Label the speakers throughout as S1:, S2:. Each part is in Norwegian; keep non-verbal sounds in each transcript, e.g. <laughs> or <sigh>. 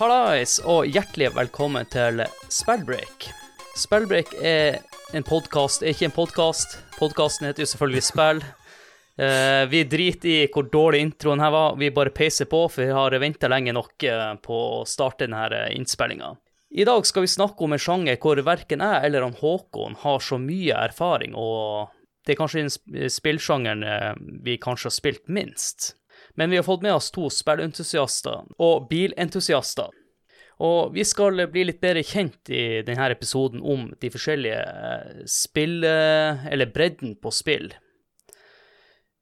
S1: Hallais, og hjertelig velkommen til Spellbreak. Spellbreak er en podkast, ikke en podkast. Podkasten heter jo selvfølgelig Spill. Uh, vi driter i hvor dårlig introen her var, vi bare peiser på, for vi har venta lenge nok eh, på å starte denne innspillinga. I dag skal vi snakke om en sjanger hvor verken jeg eller han Håkon har så mye erfaring, og det er kanskje den spillsjangeren eh, vi kanskje har spilt minst. Men vi har fått med oss to spillentusiaster og bilentusiaster. Og vi skal bli litt bedre kjent i denne episoden om de forskjellige eh, spill... Eller bredden på spill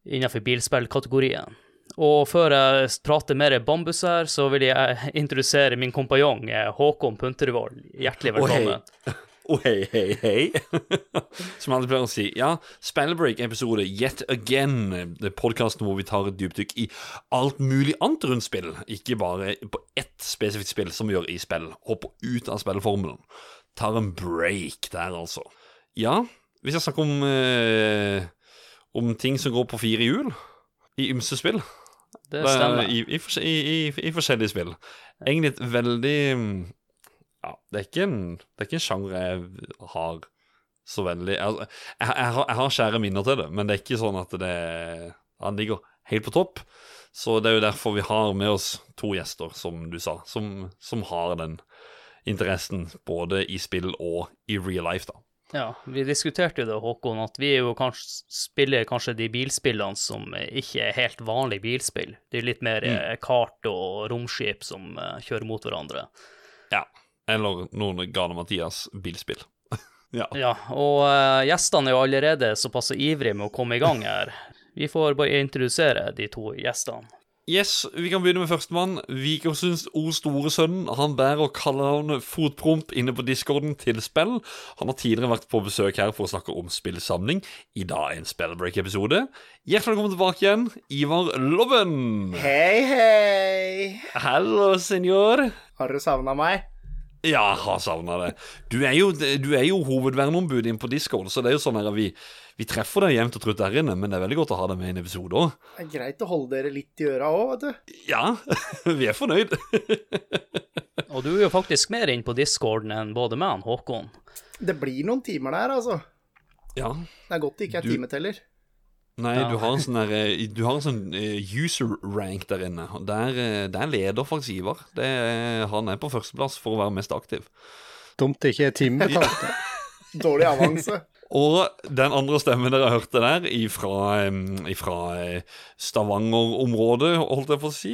S1: innenfor bilspillkategorien. Og før jeg prater mer bambus her, så vil jeg <laughs> introdusere min kompanjong eh, Håkon Puntervold. Hjertelig velkommen.
S2: Oh, hei. <laughs> Oh, hei, hei, hei. <laughs> Som alle pleier å si. Ja, Spellbreak-episode yet again. Det podkasten hvor vi tar et dypdykk i alt mulig annet rundt spill. Ikke bare på ett spesifikt spill, som vi gjør i spill. Hopper ut av spillformelen. Tar en break der, altså. Ja, vi skal snakke om eh, om ting som går på fire hjul i ymse spill.
S1: Det stemmer.
S2: I, i, i, i, forskjellige spill. Egentlig et veldig Ja, det er ikke en, det er ikke en sjanger jeg har så veldig Jeg, jeg, jeg, har, jeg har kjære minner til det, men det er ikke sånn at det Han ligger helt på topp. Så det er jo derfor vi har med oss to gjester, som du sa, som, som har den interessen både i spill og i real life, da.
S1: Ja, vi diskuterte jo det, Håkon, at vi jo kanskje spiller kanskje de bilspillene som ikke er helt vanlige bilspill. Det er litt mer mm. Eh, kart og romskip som uh, kjører mot hverandre.
S2: Ja, eller noen Gane Mathias bilspill. <laughs>
S1: ja. ja. Og uh, gjestene er jo allerede såpass ivrige med å komme i gang her. Vi får bare introdusere de to gjestene.
S2: Yes, Vi kan begynne med førstemann. Vikersunds O store sønn. Han bærer kallenavnet Fotpromp inne på discorden til spill. Han har tidligere vært på besøk her for å snakke om spillsamling. I dag en Spellbreak-episode. Hjertelig velkommen tilbake igjen, Ivar Loven.
S3: Hei, hei.
S2: Hallo, senor.
S3: Har du savna meg?
S2: Ja, jeg har savna det. Du er jo, du er jo hovedverneombud inne på Discord, så det er jo sånn at vi vi treffer deg jevnt og trutt der inne, men det er veldig godt å ha deg med i en episode òg.
S3: Det er greit å holde dere litt i øra òg, vet du.
S2: Ja, <laughs> vi er fornøyd. <laughs>
S1: og du er jo faktisk mer inn på discorden enn både meg og Håkon.
S3: Det blir noen timer der, altså.
S2: Ja.
S3: Det er godt det ikke er du... timeteller.
S2: Nei, ja. du har en sånn der, eh, du har en sånn eh, user rank der inne. Der, eh, der leder faktisk Ivar. Det, han er på førsteplass for å være mest aktiv.
S3: Dumt det ikke er timebetalt. Dårlig avanse.
S2: Og den andre stemmen dere hørte der, ifra, ifra Stavanger-området, holdt jeg på å si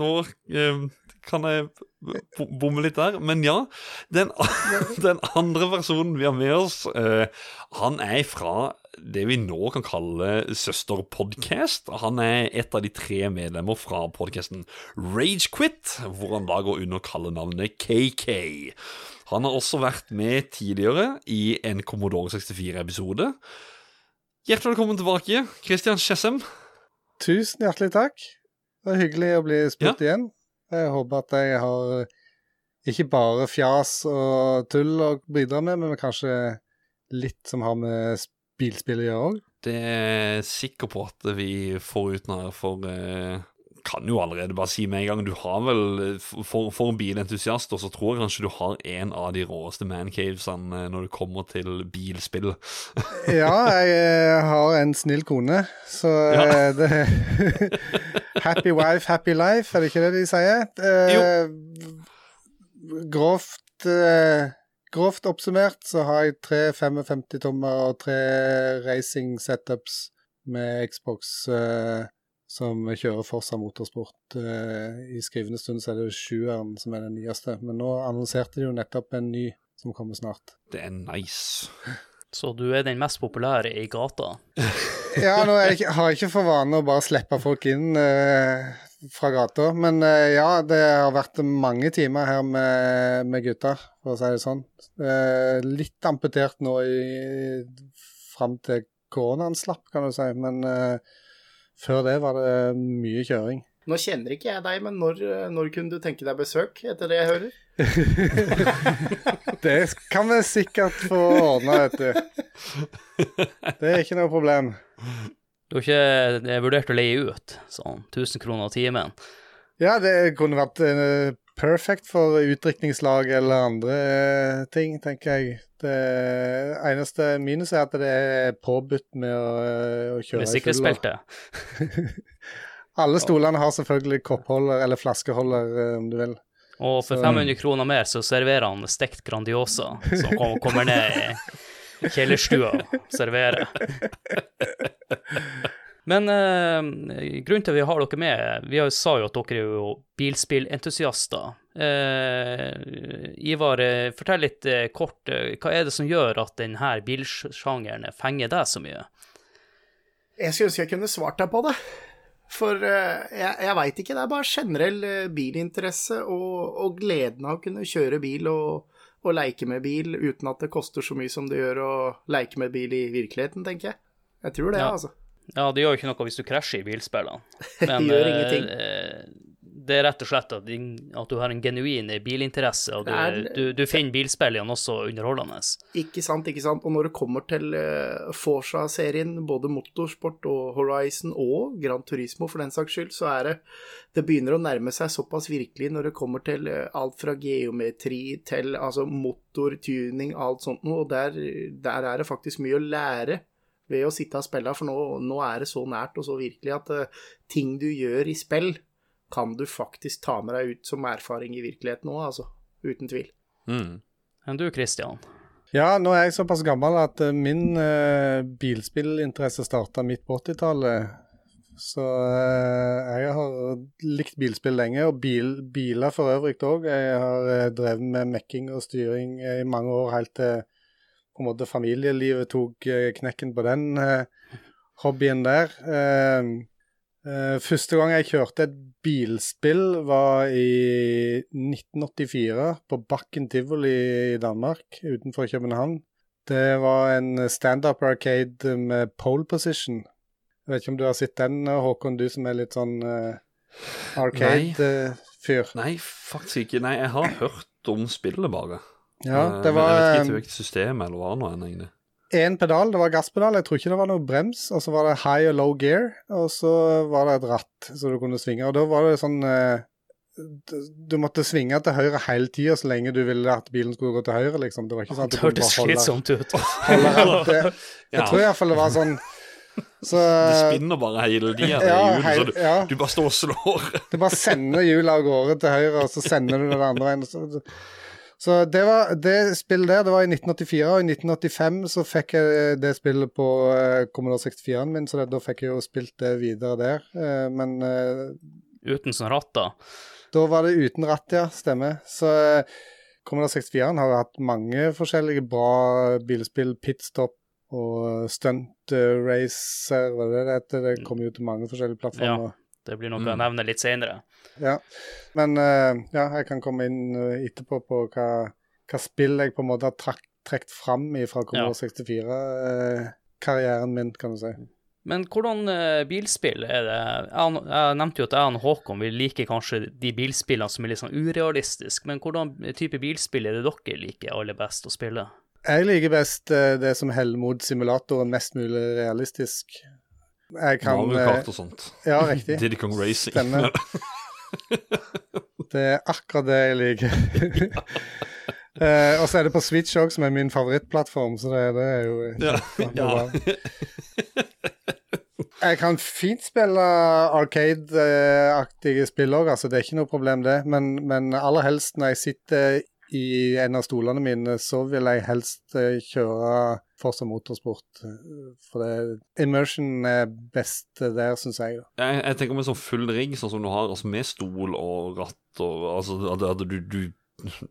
S2: Nå kan jeg bomme litt der, men ja. Den, <laughs> den andre personen vi har med oss, eh, han er fra det vi nå kan kalle søsterpodcast. Han er et av de tre medlemmer fra podkasten Ragequit, hvor han da går under kallenavnet KK. Han har også vært med tidligere i en Commodore 64-episode. Hjertelig velkommen tilbake, Christian Skjessem.
S4: Tusen hjertelig takk. Det var hyggelig å bli spurt ja. igjen. Jeg håper at jeg har ikke bare fjas og tull å bidra med, men kanskje litt som har med bilspill å gjøre òg.
S2: Det er jeg sikker på at vi får ut her, for eh, kan jo allerede bare si med en gang Du har vel For, for bilentusiaster så tror jeg kanskje du har en av de råeste mancavesene eh, når det kommer til bilspill. <laughs>
S4: ja, jeg eh, har en snill kone, så ja. Eh, det <laughs> Happy wife, happy life, er det ikke det de sier? jo. Grovt Grovt oppsummert så har jeg tre 55-tommer og tre racing setups med Xbox. Uh, som kjører Forsa Motorsport. Eh, I skrivende stund så er det jo sjueren som er den nyeste, men nå annonserte de jo nettopp en ny som kommer snart.
S2: Det er nice. <laughs>
S1: Så du er den mest populære i gata? <laughs>
S4: ja, nå jeg ikke, har jeg ikke for vane å bare slippe folk inn eh, fra gata, men eh, ja, det har vært mange timer her med, med gutta, for å si det sånn. Eh, litt amputert nå i, fram til koronaen slapp, kan du si, men eh, før det var det mye kjøring.
S3: Nå kjenner ikke jeg deg, men når, når kunne du tenke deg besøk, etter det jeg hører? <laughs>
S4: det kan vi sikkert få ordna, vet du. Det er ikke noe problem.
S1: Du har ikke vurdert å leie ut sånn 1000 kroner timen?
S4: Ja, det kunne vært eh, perfect for utdrikningslag eller andre eh, ting, tenker jeg. Det eneste minuset er at det er påbudt med å, eh, å kjøre i
S1: full. <laughs>
S4: Alle stolene har selvfølgelig koppholder eller flaskeholder, eh, om du vil.
S1: Og for
S4: Så-
S1: 500 kroner mer så serverer han stekt Grandiosa, som kommer ned i kjellerstua og serverer. <laughs> Men eh, grunnen til at vi har dere med Vi har sa jo at dere er jo bilspillentusiaster. Eh, Ivar, eh, fortell litt eh, kort. eh, hva er det som gjør at denne bilsjangeren fenger deg så mye?
S3: Jeg skulle ønske jeg kunne svart deg på det. For eh, jeg, jeg veit ikke. Det er bare generell bilinteresse og, og gleden av å kunne kjøre bil og, og leke med bil uten at det koster så mye som det gjør å leke med bil i virkeligheten, tenker jeg. Jeg tror det,
S1: Ja.
S3: altså.
S1: Ja, det gjør jo ikke noe hvis du krasjer i bilspillene. <laughs> Men
S3: gjør
S1: eh,
S3: ingenting.
S1: eh, det er rett og slett at, at du har en genuin bilinteresse, og du,
S3: er-
S1: du, du finner bilspillene også underholdende.
S3: Ikke sant, ikke sant. Og når det kommer til uh, Forsa-serien, både motorsport og Horizon og Gran Turismo for den saks skyld, så er det Det begynner å nærme seg såpass virkelig når det kommer til uh, alt fra geometri til altså motor, tuning, alt sånt noe. Og der, der er det faktisk mye å lære ved å sitte og spille, for nå, nå er det så nært og så virkelig at uh, ting du gjør i spill, kan du faktisk ta med deg ut som erfaring i virkeligheten òg, altså. Uten tvil.
S2: Mm.
S1: Du, Christian?
S4: Ja, nå er jeg såpass gammel at uh, min uh, bilspillinteresse starta midt på 80-tallet. Så uh, jeg har likt bilspill lenge, og bil, biler for øvrig òg. Jeg har drevet med mekking og styring i mange år, helt til på en måte familielivet tok eh, knekken på den eh, hobbyen der. Eh, første gang jeg kjørte et bilspill, var i 1984 på Bakken tivoli i Danmark, utenfor København. Det var en stand-up arcade med pole position. Jeg vet ikke om du har sett den, Håkon, du som er litt sånn arcade-fyr.
S2: Nei, faktisk ikke. Nei, jeg har hørt om spillet, bare.
S4: Ja,
S2: Eh,
S4: det
S2: var, Jeg vet ikke hvilket system eller hva nå enn, egentlig.
S4: én pedal, det var gasspedal. Jeg tror ikke det var noe brems. Og så var det high og low gear, og så var det et ratt så du kunne svinge. Og da var det sånn eh, Du måtte svinge til høyre hele tida så lenge du ville at bilen skulle gå til høyre, liksom. Det var ikke sånn at du kunne bare holde,
S1: slitsomt ut.
S4: holde rett. <laughs> Det- Jeg
S2: Ja.
S4: tror iallfall det var sånn. Så
S2: Det spinner bare hele tida,
S4: ja,
S2: hjul, så du,
S4: ja.
S2: du bare står og slår.
S4: Du bare sender hjulet av gårde til høyre, og så sender du det den andre veien. Så, så det, var, det spillet der, det var i 1984, og i 1985 så fikk jeg det spillet på uh, Commodore 64-en min, så det, da fikk jeg jo spilt det videre der. Eh, men eh,
S1: Uten sånn ratt,
S4: da Da var det uten ratt, ja. Stemmer. Så eh, Commodore 64-en har hatt mange forskjellige bra bilspill. Pitstop og Stunt eh, Racer, hva det heter? Det kommer jo til mange forskjellige plattformer.
S1: Det blir noe
S2: Mm.
S1: jeg nevner litt senere.
S4: Ja, men uh, ja, jeg kan komme inn eh, etterpå på hva, hva spill jeg på en måte har trak, trukket fram fra Commodore 64-karrieren min, kan du si.
S1: Men hvordan uh, bilspill er det? Jeg, jeg nevnte jo at jeg og Håkon vi liker kanskje de bilspillene som er litt sånn urealistiske, men hvordan type bilspill er det dere liker aller best å spille?
S4: Jeg liker best eh, det som heller mot simulatoren mest mulig realistisk. Jeg kan
S2: Mario
S4: eh,
S2: Kart og sånt. <laughs>
S4: Ja, riktig. <laughs>
S2: Diddy Kong Racing.
S4: Stemmer. <laughs> Det er akkurat det jeg liker. uh, og så er det på Switch òg, som er min favorittplattform, så det, det er jo
S2: Ja.
S4: ja. Jeg kan fint spille Arcade-aktige spill òg, altså det er ikke noe problem, det. Men, men aller helst når jeg sitter i en av stolene mine, så vil jeg helst eh, kjøre Forsa Motorsport. eh, For det, immersion er best der, syns jeg.
S2: Jeg, jeg tenker med sånn full rigg, sånn som du har, altså med stol og ratt og altså, at, at du, du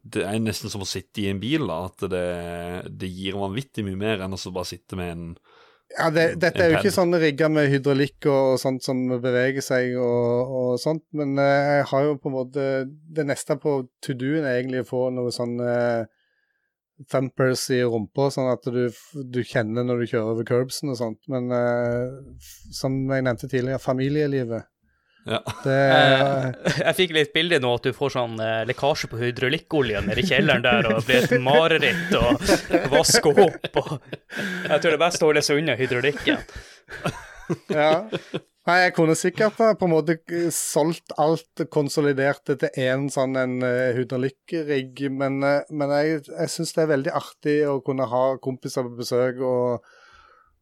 S2: Det er nesten som å sitte i en bil, da. At det, det gir vanvittig mye mer enn å bare sitte med en
S4: Ja, det, dette er jo ikke
S2: sånne
S4: sånn rigger med hydraulikk og sånt som beveger seg og, og sånt, men eh, jeg har jo på en måte Det neste på to do-en er egentlig å få noe sånn eh, thumpers i rumpa, sånn at du, du kjenner når du kjører over curbsen og sånt. Men uh, som jeg nevnte tidligere, familielivet.
S2: Ja.
S4: Det
S1: Eh, jeg fikk litt bilde nå at du får sånn eh, lekkasje på hydraulikkoljen nede i kjelleren der, og det blir et mareritt og vaske opp og Jeg tror det er best å holde seg unna hydraulikken.
S4: Ja. Nei, jeg kunne sikkert på en måte eh, solgt alt konsolidert til én sånn en Huderlyk-rigg, men, men jeg, jeg syns det er veldig artig å kunne ha kompiser på besøk, og,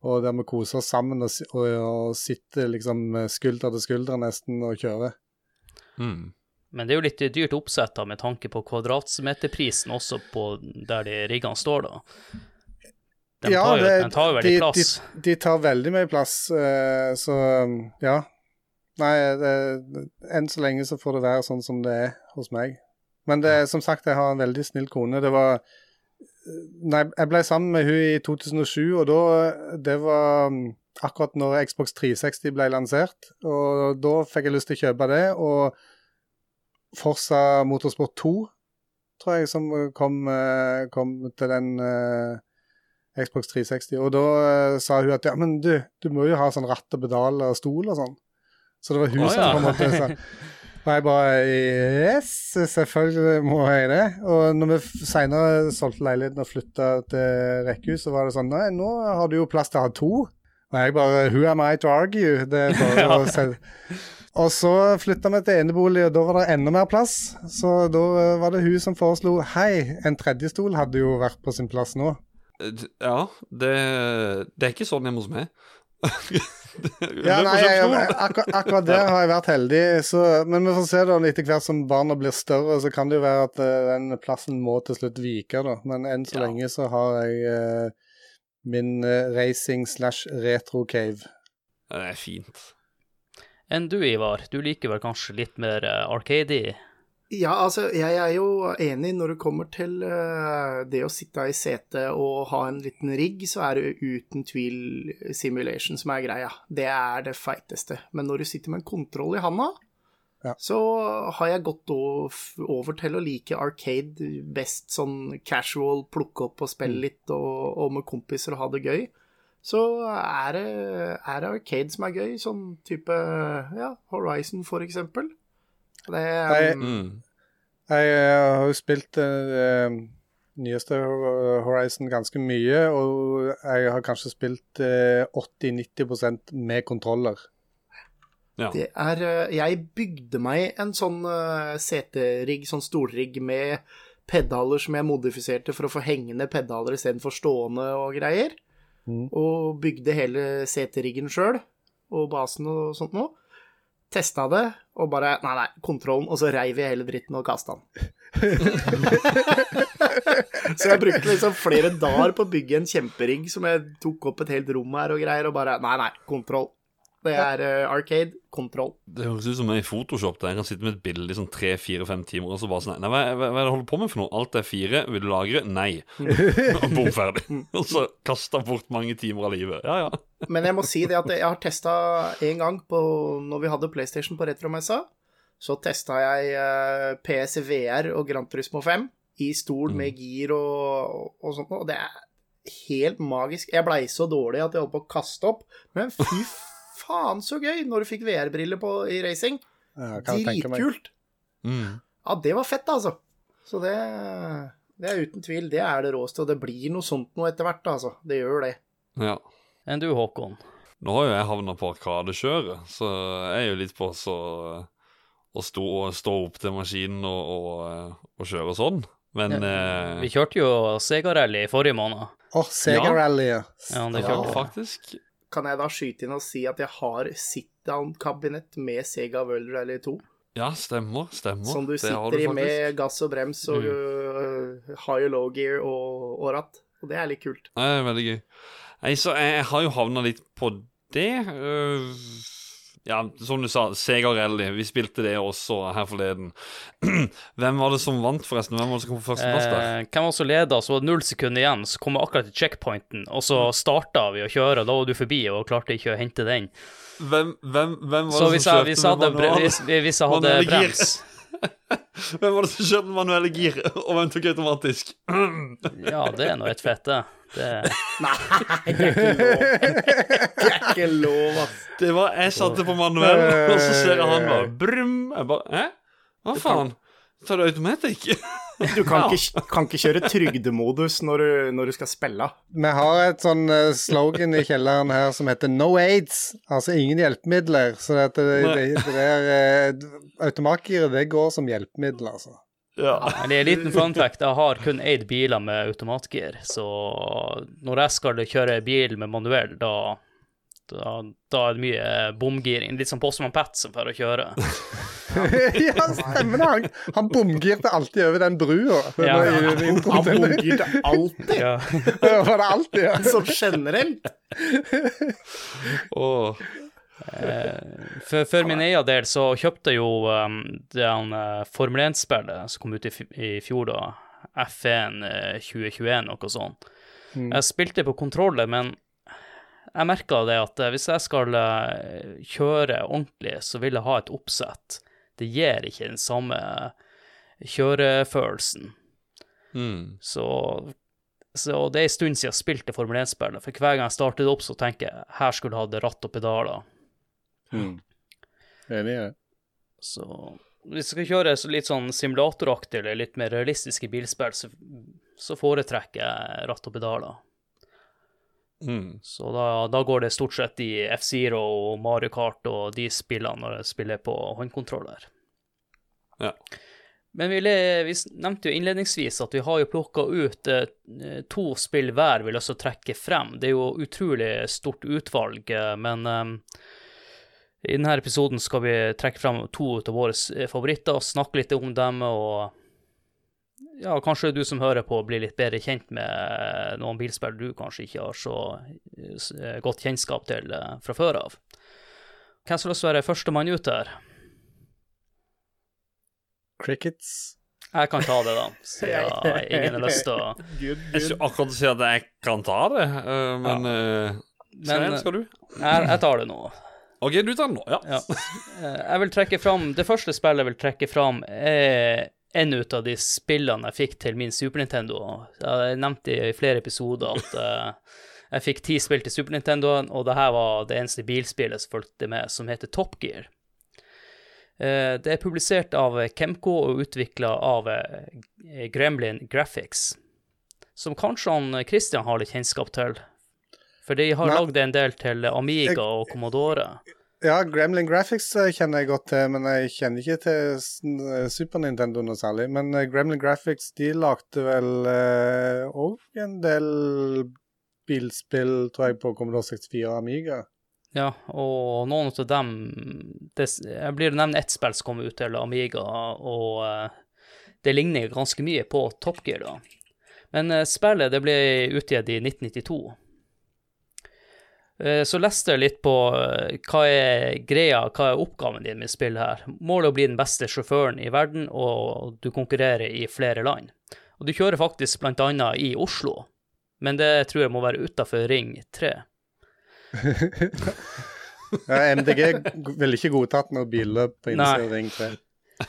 S4: og der vi koser oss sammen og, og, og sitter liksom skulder til skulder nesten og kjører.
S2: Mm.
S1: Men det er jo litt dyrt oppsett da, med tanke på kvadratmeterprisen også på der de riggene står, da. De
S4: Ja,
S1: tar jo,
S4: det-
S1: de tar jo veldig
S4: de-
S1: plass.
S4: De, de tar veldig mye plass, eh, så ja. Nei, det, enn så lenge så får det være sånn som det er hos meg. Men det, som sagt, jeg har en veldig snill kone. Det var Nei, jeg ble sammen med hun i 2007, og da Det var mm, akkurat når Xbox 360 ble lansert, og da fikk jeg lyst til å kjøpe det. Og Forsa Motorsport 2, tror jeg, som kom, eh, kom til den uh, Xbox 360. Og da uh, sa hun at ja, men du, du må jo ha sånn ratt og pedal og stol og sånn. Så det var hun
S1: Å,
S4: som på en måte sa <laughs> Og jeg bare Yes, selvfølgelig må jeg det. Og når vi seinere solgte leiligheten og flytta til rekkehus, så var det sånn Nei, nå har du jo plass til å ha to. Og jeg bare Who am I to argue? Det er bare <laughs> å se og så flytta vi til enebolig, og da var det enda mer plass. Så da var det hun som foreslo Hei, en tredje stol hadde jo vært på sin plass nå.
S2: Eh, Ja, det, det er ikke sånn hjemme hos meg. <laughs>
S4: Ja, nei, jeg, akkur akkurat der har jeg vært heldig. Så, men vi får se da etter hvert som barna blir større, så kan det jo være at uh, den plassen må til slutt vike, da. Men enn så
S1: Ja.
S4: lenge så har jeg uh, min uh, racing slash retro-cave.
S2: Det er fint.
S1: Enn du, Ivar, du liker vel kanskje litt mer uh, arcady?
S3: Ja, altså, jeg er jo enig når det kommer til eh, det å sitte i setet og ha en liten rigg, så er det uten tvil simulation som er greia. Det er det feiteste. Men når du sitter med en kontroll i handa,
S4: Ja.
S3: så har jeg gått over til å like arcade best sånn casual, plukke opp og spille litt, og, og med kompiser og ha det gøy. Så er det, er det arcade som er gøy, sånn type ja, Horizon for eksempel. Det
S4: Jeg-
S3: um,
S2: jeg,
S4: Jeg eh, har jo spilt uh, nyeste Horizon ganske mye, og jeg har kanskje spilt uh, 80-90% med kontroller.
S2: Ja.
S3: Det er eh, Jeg bygde meg en sånn uh, seterigg, sånn stolrigg med pedaler som jeg modifiserte for å få hengende pedaler istedenfor stående og greier.
S4: Mm.
S3: Og bygde hele seteriggen sjøl, og basen og sånt noe. Testa det, og bare Nei, nei, kontrollen. Og så reiv jeg hele dritten og kasta den. <laughs> så jeg brukte liksom flere dager på å bygge en kjemperigg som jeg tok opp et helt rom her og greier, og bare Nei, nei, kontroll. Det er uh, arcade, kontroll.
S2: Det høres ut som jeg i Photoshop der jeg kan sitte med et bilde i sånn tre, fire, fem timer og så bare sånn Nei, hva, hva, hva er det du holder på med for noe? Alt er fire. Vil du lagre? Nei. <laughs> Bom, ferdig. Og så kasta bort mange timer av livet. Ja, ja.
S3: Men jeg må si det at jeg har testa en gang på, når vi hadde PlayStation på retromessa. Så testa jeg eh, PSVR og Gran Turismo 5 i stol med gir og, og sånt noe. Og det er helt magisk. Jeg blei så dårlig at jeg holdt på å kaste opp. Men fy faen så gøy når du fikk VR-briller på i racing.
S4: Ja.
S3: Dritkult.
S2: Mm.
S3: Ja, det var fett, altså. Så det, det er uten tvil det er det råeste. Og det blir noe sånt noe etter hvert, altså. Det gjør det.
S2: ja.
S1: Enn du, Håkon?
S2: Nå har jo jeg havna på Arkadekjøret, så jeg er jo litt på så å stå, stå opp til maskinen og, og, og kjøre sånn. Men eh,
S1: Vi kjørte jo Sega-rally i forrige måned.
S4: Åh, Sega-rally,
S2: ja.
S4: Ja,
S1: det
S2: ja, faktisk.
S3: Kan jeg da skyte inn og si at jeg har sit-down-kabinett med Sega World Rally 2?
S2: Ja, stemmer. Stemmer.
S3: Som du sitter i med gass og brems og øh, high og low gear og, og ratt. Og det er litt kult.
S2: Det er veldig gøy. Nei, så jeg, jeg har jo havna litt på det. øh, ja, som du sa, Sega Rally. Vi spilte det også her forleden. <clears throat> Hvem var det som vant, forresten? Hvem var det som kom på førsteplass der?
S1: Eh, hvem var som leda? Så var det null sekunder igjen, så kom vi akkurat til checkpointen, og så starta vi å kjøre, da var du forbi og klarte ikke å hente den.
S2: Hvem, hvem, hvem var
S1: Så
S2: det som kjørte
S1: bre-
S2: manual?
S1: hvis, hvis jeg hadde brems <laughs>
S2: Hvem var det som kjørte med manuelle gir, og hvem tok automatisk? <clears throat>
S1: Ja, det er nå et fete det. det. <laughs>
S3: Nei, det er ikke lov. Det er ikke lov, ass.
S2: Det var Jeg satte på manuell, og så ser jeg han bare brum. Jeg bare Hæ? Hva faen? Tar du automatic?
S3: Du kan, <laughs> ikke, kan ikke kjøre trygdemodus når du, når du skal spille.
S4: Vi har et sånn eh, slogan i kjelleren her som heter 'No aids', altså ingen hjelpemidler. Så det, det, det, det der eh, automatgiret, det går som hjelpemiddel, altså.
S2: Ja.
S1: Men det er en liten fun fact. Jeg har kun eid biler med automatgir, så når jeg skal kjøre bil med manuell, da, da, da er det mye bomgiring. Litt som Postman Pat for å kjøre. <laughs>
S4: ja, stemmer det. Han, han bomgirte alltid over den brua.
S1: Ja.
S4: I- i
S3: Han bomgirte alltid,
S1: Ja.
S4: Det var det alltid, ja.
S3: Som generelt.
S2: oh.
S1: Eh, For, for min egen del så kjøpte jeg jo um, den uh, Formel 1-spillet som kom ut i, f- i fjor, da. F1 uh, 2021, noe sånt.
S4: Mm.
S1: Jeg spilte på kontroller, men jeg merka det at eh, hvis jeg skal eh, kjøre ordentlig, så vil jeg ha et oppsett. Det gir ikke den samme kjørefølelsen.
S2: Mm.
S1: Så, så det er en stund siden jeg spilte Formel 1-spillet, for hver gang jeg starter det opp, så tenker jeg her skulle jeg hatt ratt og pedaler.
S4: Mm. Enig i det.
S1: Så hvis jeg skal kjøre litt sånn simulatoraktig eller litt mer realistiske bilspill, så, så foretrekker jeg ratt og pedaler.
S2: Mm.
S1: Så da, da går det stort sett i F-Zero og Mario Kart og de spillene når jeg spiller på håndkontroller.
S2: Ja.
S1: Men vi, vi nevnte jo innledningsvis at vi har jo plukka ut eh, to spill hver vi løser å trekke frem. Det er jo utrolig stort utvalg, eh, men eh, i denne episoden skal vi trekke frem to av våre favoritter og snakke litt om dem, og ja, kanskje du som hører på blir litt bedre kjent med noen bilspill du kanskje ikke har så eh, eh, godt kjennskap til eh, fra før av. Hvem som har lyst til å være førstemann ut her?
S4: Crickets.
S1: Jeg kan ta det, da, siden <laughs> ingen har lyst til å
S2: Jeg skulle akkurat si at jeg kan ta det, men ja.
S1: Men
S2: skal du?
S1: jeg, jeg tar det nå.
S2: OK, du tar den nå. Ja.
S1: Ja. Jeg vil trekke fram Det første spillet jeg vil trekke fram, er en ut av de spillene jeg fikk til min Super Nintendo. Jeg nevnte i flere episoder at <laughs> eh, jeg fikk ti spill til Super Nintendo, og det her var det eneste bilspillet som fulgte med, som heter Top Gear. Eh, Det er publisert av Kemco og utvikla av eh, Gremlin Graphics, som kanskje han Christian har litt kjennskap til. For de har lagd en del til Amiga og Commodore.
S4: Ja, Gremlin Graphics eh, kjenner jeg godt til, men jeg kjenner ikke til Super Nintendo noe særlig. Men eh, Gremlin Graphics de lagde vel òg en del bilspill, tror jeg, på Commodore 64 og Amiga.
S1: Ja, og noen av dem det, Jeg blir nevnt ett spill som kom ut til Amiga, og eh, det ligner ganske mye på Top Gear, da. Men eh, spillet det ble utgitt i 1992. Eh, Så leste jeg litt på eh, hva er greia, hva er oppgaven din med spillet her. Målet er å bli den beste sjåføren i verden, og du konkurrerer i flere land. Og du kjører faktisk blant annet i Oslo, men det tror jeg må være utafor Ring 3. <laughs>
S4: Ja, MDG ville ikke godtatt noe billøp på innsida av Ring 3.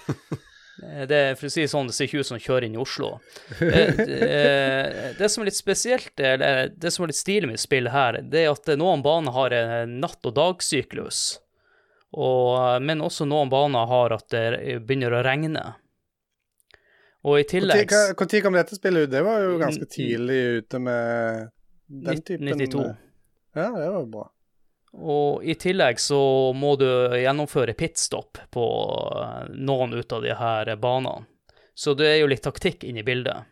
S4: <laughs>
S1: Eh, Det, for å si sånn, det ser ikke ut som å kjøre inn i Oslo. Eh, det, eh, det som er litt spesielt, eller det som er litt stilig med spillet her, det er at noen baner har en natt- og dagsyklus. Og, men også noen baner har at det begynner å regne. Og i tillegg
S4: Når kom dette spillet ut? Det var jo ganske tidlig ute med den typen
S1: 92.
S4: Ja, det var bra.
S1: Og i tillegg så må du gjennomføre pitstop på eh, noen ut av de her banene. Så det er jo litt taktikk inne i bildet.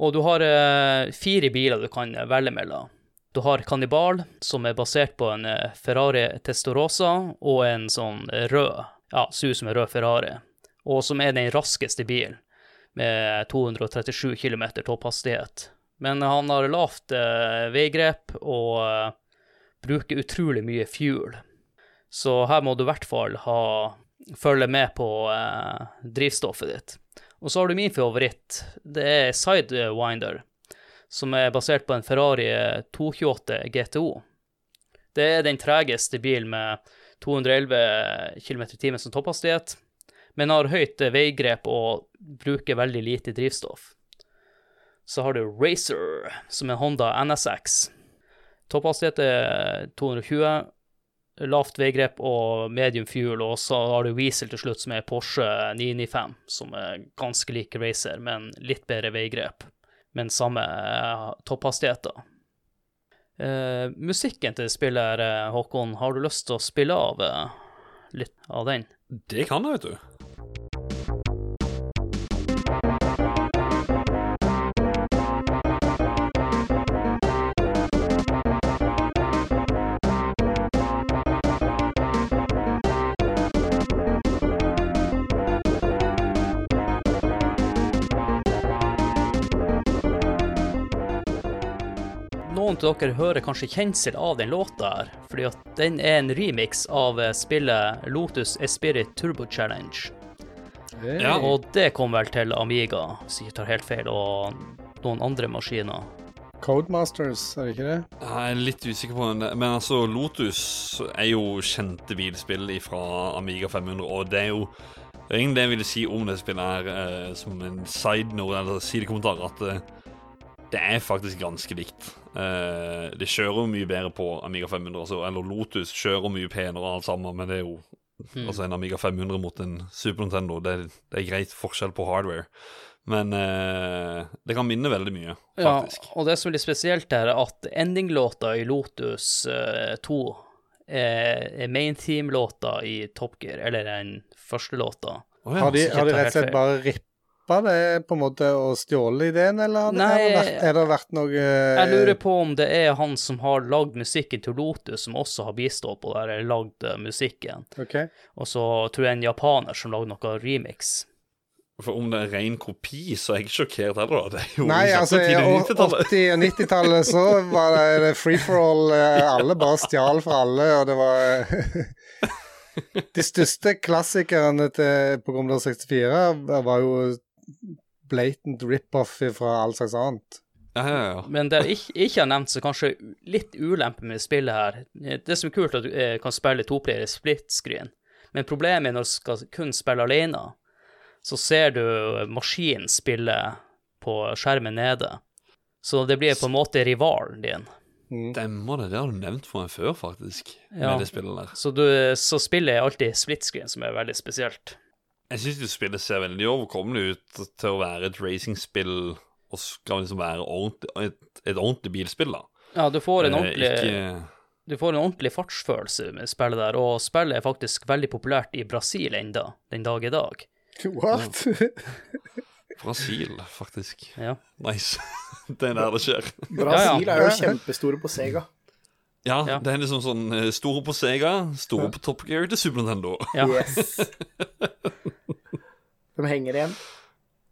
S1: Og du har eh, fire biler du kan velge mellom. Du har Kannibal, som er basert på en eh, Ferrari Testorosa, og en sånn rød, ja, ser ut som en rød Ferrari, og som er den raskeste bilen, med 237 km topphastighet. Men han har lavt veigrep og bruker utrolig mye fuel. Så her må du i hvert fall ha, følge med på eh, drivstoffet ditt. Og så har du min favoritt. Det er Sidewinder, som er basert på en Ferrari 228 GTO. Det er den tregeste bilen med 211 km i timen som topphastighet, men har høyt veigrep og bruker veldig lite drivstoff. Så har du Racer, som er en Honda NSX. Topphastighet er 220 lavt veigrep og medium fuel, og så har du Weasel til slutt, som er Porsche 995, som er ganske lik Racer, men litt bedre veigrep, men samme eh, topphastigheter. Eh, musikken til spillet, eh, Håkon, har du lyst til å spille av eh, litt av den?
S2: Det kan jeg, vet du.
S1: Noen av dere hører kanskje kjensel av den låta her, fordi at den er en remix av eh, spillet Lotus Espirit Turbo Challenge.
S2: Ja.
S1: Og det kom vel til Amiga, hvis jeg ikke tar helt feil, og noen andre maskiner.
S4: Codemasters, er det ikke det?
S2: Jeg er litt usikker på den, men altså Lotus er jo kjente bilspill fra Amiga 500, og det er jo det er egentlig det jeg ville si om det spillet her, eh, som en side note, eller sidekommentar, at eh, det er faktisk ganske likt. Uh, det kjører mye bedre på Amiga 500, altså, eller Lotus kjører mye penere og alt sammen, men det er jo altså en Amiga 500 mot en Super Nintendo. Det, det er greit forskjell på hardware, men uh, det kan minne veldig mye, faktisk.
S1: Ja, og det som er litt spesielt her, er at endinglåta i Lotus uh, 2 er, er main team-låta i Top Gear, eller den første låta.
S2: Oh, ja,
S4: Har de, har de rett og slett bare rippa det på en måte og stjålet ideen, eller har det- det
S1: Nei,
S4: vært, er det vært noe
S1: Jeg lurer på om det er han som har lagd musikken til Lotus, som også har bistått på det, her, eller lagd eh, musikken.
S4: Ok.
S1: Og så tror jeg en japaner som lagde noe remix.
S2: For om det er ren kopi, så er jeg ikke sjokkert heller, da. Det er jo
S4: Nei, altså, i 80- og 90-tallet så var det, det free for all. eh, Alle bare stjal fra alle, og det var <laughs> De største klassikerne til, på Commodore 64 var jo blatant rip-off fra all slags annet.
S2: Ja, ja, ja.
S1: Men det jeg ikke, ikke har nevnt, så kanskje litt ulempe med spillet her Det som er kult, er at du eh, kan spille toplayer split screen, men problemet er når du skal kun spille alene, så ser du maskinen spille på skjermen nede. Så det blir på en måte rivalen din.
S2: Stemmer det. Det har du nevnt for meg før, faktisk.
S1: Ja.
S2: Med det spillet der.
S1: Så, du, så spiller jeg alltid split screen, som er veldig spesielt.
S2: Jeg syns spillet ser veldig overkommelig ut til å være et racingspill og skal liksom være ordentlig, et, et ordentlig bilspill, da.
S1: Ja, du får en
S2: Eh,
S1: ordentlig
S2: Ikke
S1: Du får en ordentlig fartsfølelse med spillet der, og spillet er faktisk veldig populært i Brasil enda, den dag i dag.
S4: What?
S2: Brasil, faktisk.
S1: Ja.
S2: Nice. <laughs> det er der det skjer.
S3: Brasil er jo kjempestore på Sega.
S2: Ja,
S1: Ja.
S2: det er liksom sånn eh, store på Sega, store på Top Gear til Super Nintendo.
S1: Ja.
S3: Yes. <laughs> De henger igjen.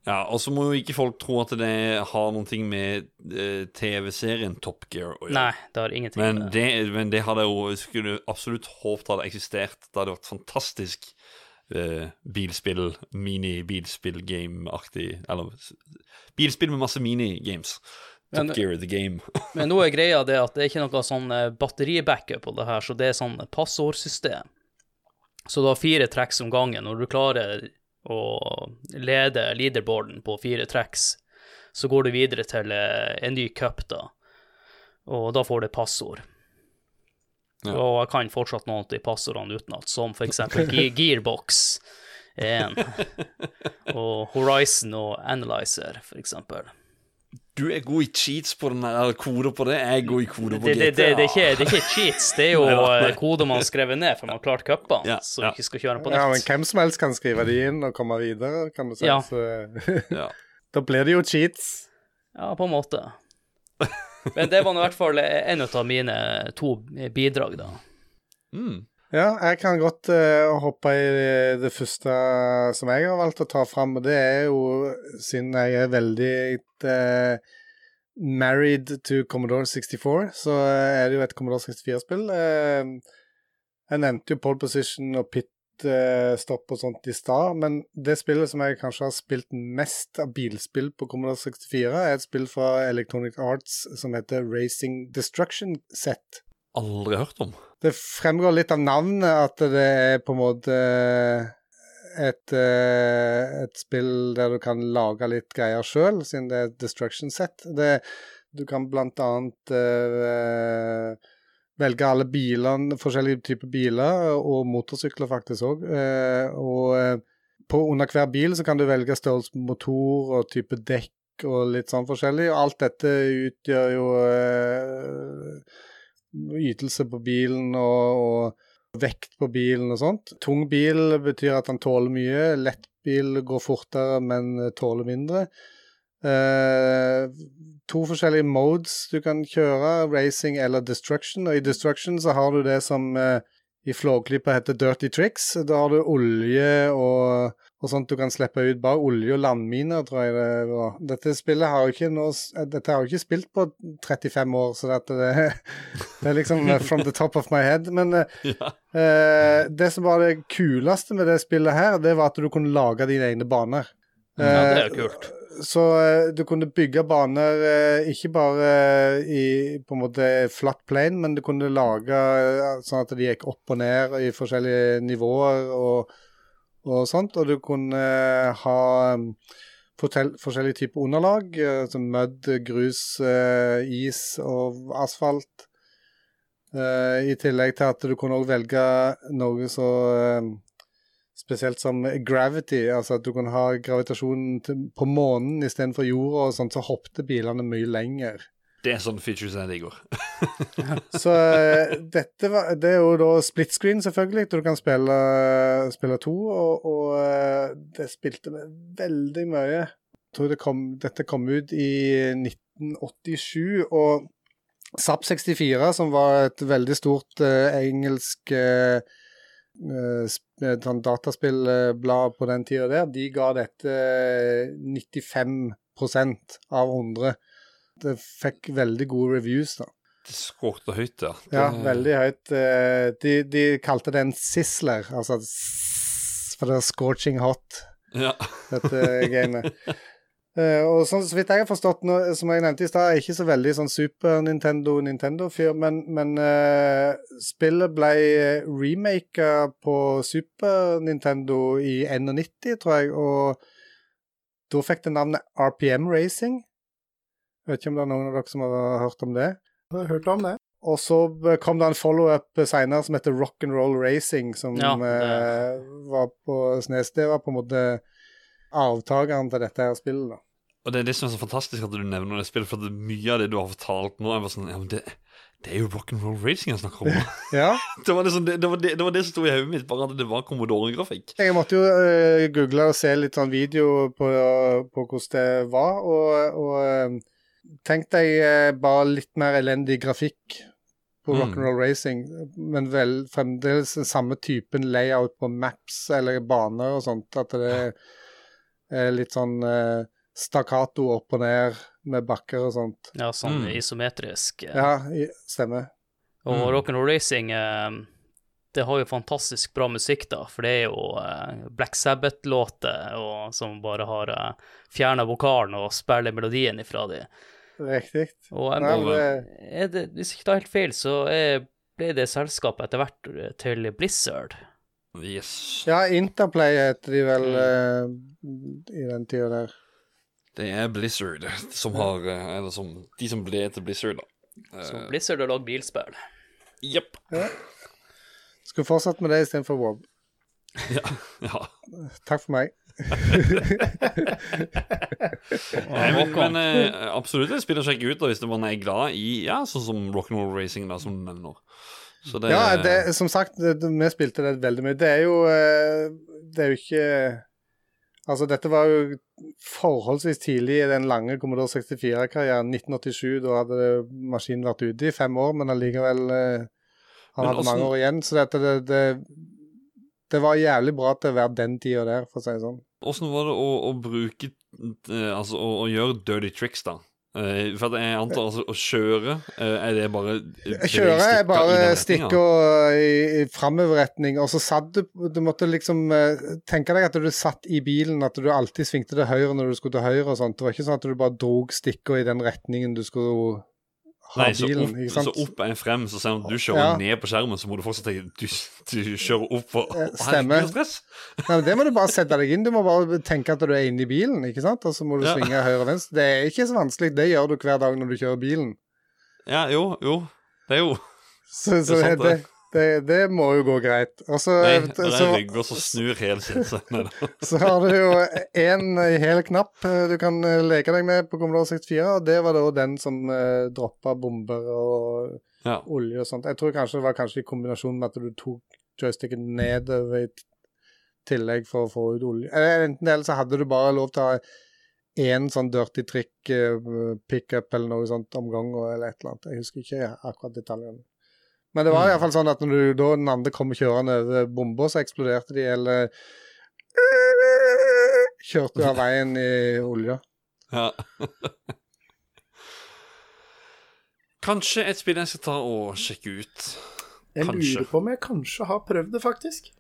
S2: Ja, og så må jo ikke folk tro at det har noen ting med eh, TV-serien Top Gear å gjøre.
S1: Nei, det har ingenting
S2: Men
S1: med det.
S2: det, men det hadde jo skulle absolutt håpet hadde eksistert. Det hadde vært fantastisk eh, bilspill, mini-bilspill-game-aktig Eller bilspill med masse minigames. Top
S1: Men-
S2: Gear the game. <laughs>
S1: Men nå er greia det at det er ikke noe sånn eh, batteribackup på det her, så det er sånn passordsystem. Så du har fire tracks om gangen. Når du klarer å lede leaderboarden på fire tracks, så går du videre til eh, en ny cup, da. Og da får du passord.
S2: Ja.
S1: Og jeg kan fortsatt noen av de passordene utenat, som eksempel Ge <laughs> Gearbox 1, <laughs> og Horizon og Analyzer, for eksempel.
S2: Du er god i cheats på den der koder på det. Jeg er god i koder på
S1: Det, det, det, det, er ikke, det er ikke cheats, det er jo <laughs>
S2: nei.
S1: eh, koder man har skrevet ned for man har klart cupene,
S2: Ja,
S1: så
S2: ja.
S1: vi ikke skal kjøre den på
S4: Ja, men hvem som helst kan skrive de inn og komme videre, kan du si.
S1: Ja.
S4: Så, <laughs> da blir det jo cheats.
S1: Ja, på en måte. Men det var nå i hvert fall en av mine to bidrag, da.
S2: Mm.
S4: Ja, jeg kan godt uh, hoppe i det første som jeg har valgt å ta fram, og det er jo, siden jeg er veldig uh, married to Commodore 64, så er det jo et Commodore 64-spill. Uh, jeg nevnte jo pole position og pit eh, stopp og sånt i stad, men det spillet som jeg kanskje har spilt mest av bilspill på Commodore 64, er et spill fra Electronic Arts som heter Racing Destruction Set.
S2: Aldri hørt om.
S4: Det fremgår litt av navnet at det er på en måte et, eh, et spill der du kan lage litt greier sjøl, siden det er destruction set. Det, du kan blant annet uh, velge alle bilene, forskjellige typer biler, og motorsykler faktisk òg. Og eh, på, under hver bil så kan du velge størrelse på motor og type dekk og litt sånn forskjellig. Og alt dette utgjør jo eh, ytelse på bilen og, og vekt på bilen og sånt. Tung bil betyr at den tåler mye. Lett bil går fortere, men tåler mindre. Uh, to forskjellige modes du kan kjøre, racing eller destruction. Og i destruction så har du det som uh, i Flåklypa heter dirty tricks. Da har du olje og, og sånt du kan slippe ut. Bare olje og landminer, tror jeg det var. Dette spillet har jo ikke, noe, dette har jo ikke spilt på 35 år, så dette, det, <laughs> det, er liksom eh, from the top of my head. Men <laughs> ja. uh, det som var det kuleste med det spillet her, det var at du kunne lage dine egne baner.
S1: Ja, det er kult
S4: så du kunne bygge baner ikke bare i på en måte flat plane, men du kunne lage sånn at de gikk opp og ned i forskjellige nivåer og, og sånt. Og du kunne ha um, forskjellige typer underlag, som mødd, grus, is og asfalt. I tillegg til at du kunne også velge noe så spesielt som gravity, altså at du kunne ha gravitasjonen på månen istedenfor jorda, og sånt, så hoppet bilene mye lenger.
S2: Det er sånne features jeg går. <laughs>
S4: så uh, dette var, det er jo da split screen, selvfølgelig, du kan spille, spille to, og, og uh, det spilte vi veldig mye. Jeg tror det kom, dette kom ut i 1987, og SAP 64, som var et veldig stort uh, engelsk uh, sånn dataspillblad på den tida der, de ga dette 95% av 100. Det fikk veldig gode reviews, da.
S2: Det skåret høyt, ja. Det...
S4: Ja, veldig høyt. De, de, kalte det en sizzler, altså for det er scorching hot,
S2: ja.
S4: dette gamet. Uh, <laughs> og så, så vidt jeg har forstått, nå, som jeg nevnte i stad, er ikke så veldig sånn Super Nintendo-Nintendo-fyr, men, men uh, spillet ble remaka på Super Nintendo i 91, tror jeg, og da fikk det navnet RPM Racing. Vet ikke om det er noen av dere som har hørt om det?
S3: Jeg har hørt om det.
S4: Og så kom det en follow-up seinere som heter Rock and Roll Racing, som ja, uh, var på Snes. Det var på en måte avtakeren til dette her spillet. da.
S2: Og det er det som er så fantastisk at du nevner det spillet, for det er mye av det du har fortalt nå, er bare sånn Ja, men det, det er jo rock'n'roll racing jeg snakker om. <laughs>
S4: ja. <laughs>
S2: det, var liksom, det, det, var det, det, var det som sto i hodet mitt, bare at det var Commodore-grafikk.
S4: Jeg måtte jo uh, google og se litt sånn video på, på hvordan det var, og, og uh, tenk deg uh, bare litt mer elendig grafikk på mm. rock'n'roll racing, men vel fremdeles samme typen layout på maps eller baner og sånt, at det er litt sånn uh, stakkato opp og ned med bakker og sånt.
S1: Ja, sånn mm. isometrisk.
S4: Eh. Ja, stemmer.
S1: Og mm. rock'n'roll racing eh, det har jo fantastisk bra musikk, da, for det er jo eh, Black Sabbath-låter som bare har uh, fjerna vokalen og spiller melodien ifra de.
S4: Riktig.
S1: Og jeg må, er det, hvis jeg ikke tar helt feil, så er, ble det selskapet etter hvert til Blizzard.
S2: Yes.
S4: Ja, Interplay heter de vel uh, i den tida der.
S2: Det er Blizzard som har eh, Eller som de som ble til Blizzard, da.
S1: Så Blizzard har lagd bilspill?
S2: Jepp. Ja.
S4: Skulle fortsatt med det istedenfor Wob. <laughs>
S2: Ja. ja.
S4: Takk for meg.
S2: Nei, men, men eh, absolutt et spill å sjekke ut da, hvis man er glad i ja, sånn som rock'n'roll racing, da, som du nevner.
S4: Det, ja, det, som sagt, det, vi spilte det veldig mye. Det er jo eh, Det er jo ikke Altså, dette var jo forholdsvis tidlig i den lange Commodore 64-karrieren. 1987, da hadde maskinen vært ute i fem år, men allikevel eh, Han men hadde også, mange år igjen, så dette, det, det, det, var jævlig bra til å være den tida der, for å si det sånn.
S2: Åssen var det å, å bruke eh, Altså å, å, gjøre dirty tricks, da? Uh, for jeg antar altså å kjøre uh, Er det bare
S4: Kjøre er bare stikke i, i framoverretning, og så satt du Du måtte liksom tenke deg at du satt i bilen, at du alltid svingte til høyre når du skulle til høyre og sånt. Det var ikke sånn at du bare drog stikka i den retningen du skulle
S2: Nei, så bilen, opp, så opp er en frem, så selv om du kjører ja. ned på skjermen, så må du fortsatt tenke du, du kjører opp og
S4: Stemmer. Nei, det må du bare sette deg inn. Du må bare tenke at du er inne i bilen, ikke sant? og så må du ja. svinge høyre og venstre. Det er ikke så vanskelig. Det gjør du hver dag når du kjører bilen.
S2: Ja, jo, jo. Det er jo
S4: Så, så
S2: Det er sant,
S4: det,
S2: det.
S4: Det, det må jo gå greit. Også,
S2: Nei,
S4: det er
S2: en
S4: så,
S2: og så snur hele seg.
S4: Så har du jo en hel knapp eh, du kan eh, leke deg med på Commodore 64, og det var da den som eh, droppa bomber og
S2: Ja.
S4: olje og sånt. Jeg tror kanskje det var kanskje i kombinasjon med at du tok joysticken nedover i tillegg for å få ut olje. Eller Enten det, eller så hadde du bare lov til å ha én sånn dirty trick eh, pickup eller noe sånt om gang eller et eller annet. Jeg husker ikke akkurat detaljene. Men det var
S2: Mm.
S4: i hvert fall sånn at når du, da den andre kom kjørende over bomber, så eksploderte de, eller kjørte av veien i olja.
S2: Ja. Kanskje et spill jeg skal ta og sjekke ut.
S3: Jeg lurer på om jeg kanskje har prøvd det, faktisk.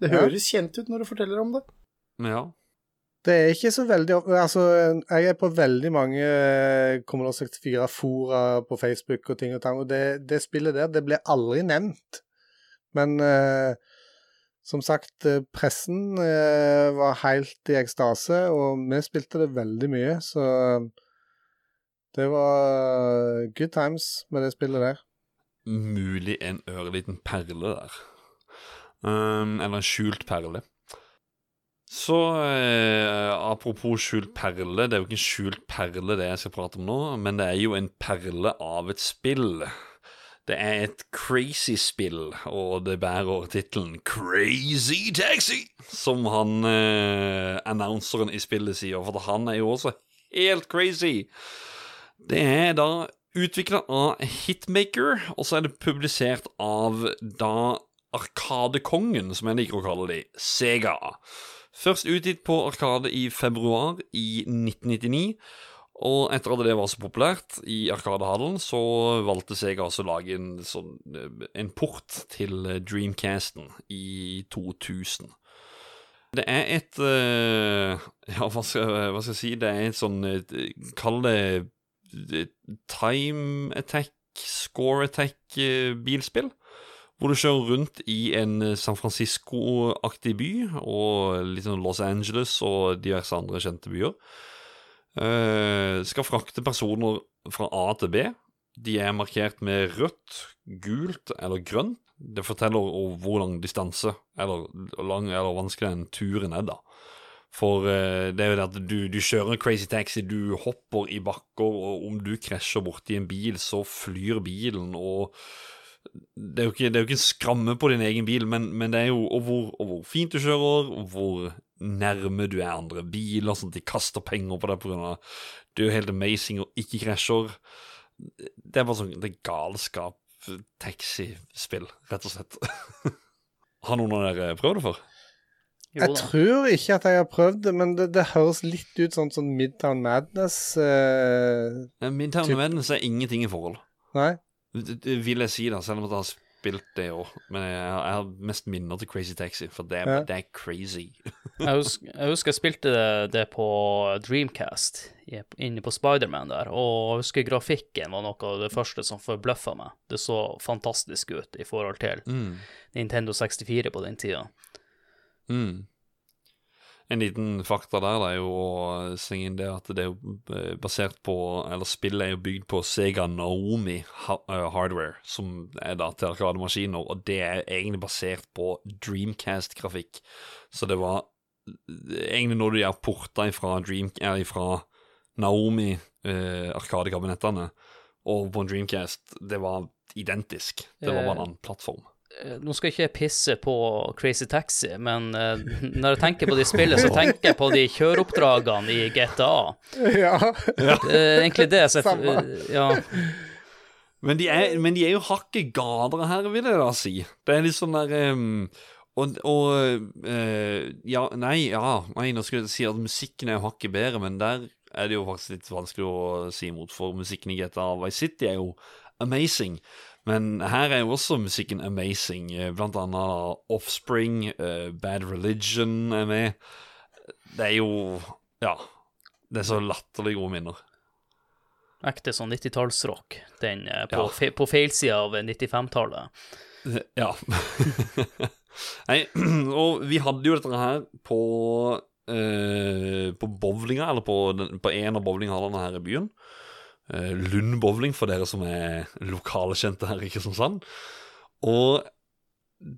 S3: Det
S4: Ja.
S3: høres kjent ut når du forteller om det.
S2: Ja.
S4: Det er ikke så veldig Altså, jeg er på veldig mange eh, Commodore 64-fora på Facebook og ting og tang, og det, det spillet der, det ble aldri nevnt. Men eh, som sagt, eh, pressen eh, var helt i ekstase, og vi spilte det veldig mye, så det var good times med det spillet der.
S2: Mulig en ørliten perle der. Um, eller en skjult perle. Så eh, apropos skjult perle, det er jo ikke en skjult perle det jeg skal prate om nå, men det er jo en perle av et spill. Det er et crazy spill, og det bærer tittelen Crazy Taxi, som han eh, annonseren i spillet sier, for han er jo også helt crazy. Det er da utvikla av Hitmaker, og så er det publisert av da Arkadekongen, som jeg liker å kalle de, Sega. Først utgitt på Arkade i februar i 1999. Og etter at det var så populært i Arkadehallen, så valgte Sega også å lage en, sånn, eh, en port til Dreamcasten i 2000. Det er et eh, Ja, hva skal, hva skal jeg si? Det er et sånn eh, Kall det eh, time attack, score attack-bilspill. Hvor du kjører rundt i en eh, San Francisco-aktig by, og litt sånn Los Angeles og diverse andre kjente byer. Eh, skal frakte personer fra A til B. De er markert med rødt, gult eller grønt. Det forteller om hvor lang distanse, eller, lang, eller vanskelig den turen er, da. For eh, det er jo det at du, du kjører en crazy taxi, du hopper i bakker, og om du krasjer borti en bil, så flyr bilen, og det er jo ikke, det er jo ikke en skramme på din egen bil, men, men det er jo og hvor, og hvor fint du kjører, og hvor nærme du er andre biler, sånn at de kaster penger på deg av Det er jo helt amazing og ikke krasjer. Det er bare sånn Det er galskap. Taxispill, rett og slett. <laughs> Har noen av dere prøvd det før?
S4: Jeg tror ikke at jeg har prøvd det, men det, det høres litt ut sånn som Midtown Madness. Eh,
S2: Midtown
S4: Typ-
S2: Madness er ingenting i forhold.
S4: nei?
S2: Det, det vil jeg si, da, selv om jeg har spilt det òg. Men jeg, har- jeg har mest minner til Crazy Taxi, for det,
S4: Ja.
S2: det er crazy.
S1: Jeg husker, jeg husker jeg spilte det, det på Dreamcast, inne på Spiderman der, og jeg husker grafikken var noe av det første som forbløffa meg. Det så fantastisk ut i forhold til
S2: Mm.
S1: Nintendo 64 på den tida.
S2: Mm. En liten fakta der det er jo å slenge inn det at det er jo eh, basert på Eller spillet er jo bygd på Sega Naomi eh, hardware, som er da til arkademaskiner, og det er egentlig basert på Dreamcast-grafikk. Så det var eh, egentlig når du gjør porta fra, Dream, eller fra Naomi eh, arkadekabinettene og på en Dreamcast, det var identisk. Det var bare en annen plattform.
S1: Eh, Nå skal ikke jeg pisse på Crazy Taxi, men uh, når jeg tenker på de spillene, så tenker jeg på de kjøreoppdragene i GTA.
S4: Ja.
S1: Det er egentlig det som
S4: Samme.
S1: Ja.
S2: Men de, er, men de er jo hakket gadere her, vil jeg da si. Det er litt sånn der um, Og, og uh, Ja, nei, ja Nei, nå skulle jeg si at musikken er jo hakket bedre, men der er det jo faktisk litt vanskelig å si imot, for musikken i GTA Vice City er jo amazing. Men her er jo også musikken amazing. eh, Blant annet Offspring, eh, Bad Religion er med. Det er jo Ja. Det er så latterlig gode minner.
S1: Ekte sånn 90-tallsrock. Den eh, på,
S2: Ja.
S1: fe på feilsida av 95-tallet.
S2: Ja. <laughs> Nei, <clears throat> og vi hadde jo dette her på eh, På bowlinga, eller på, den, på en av bowlinghallene her i byen. Eh, Lund bowling, for dere som er lokalkjente her i Kristiansand. Og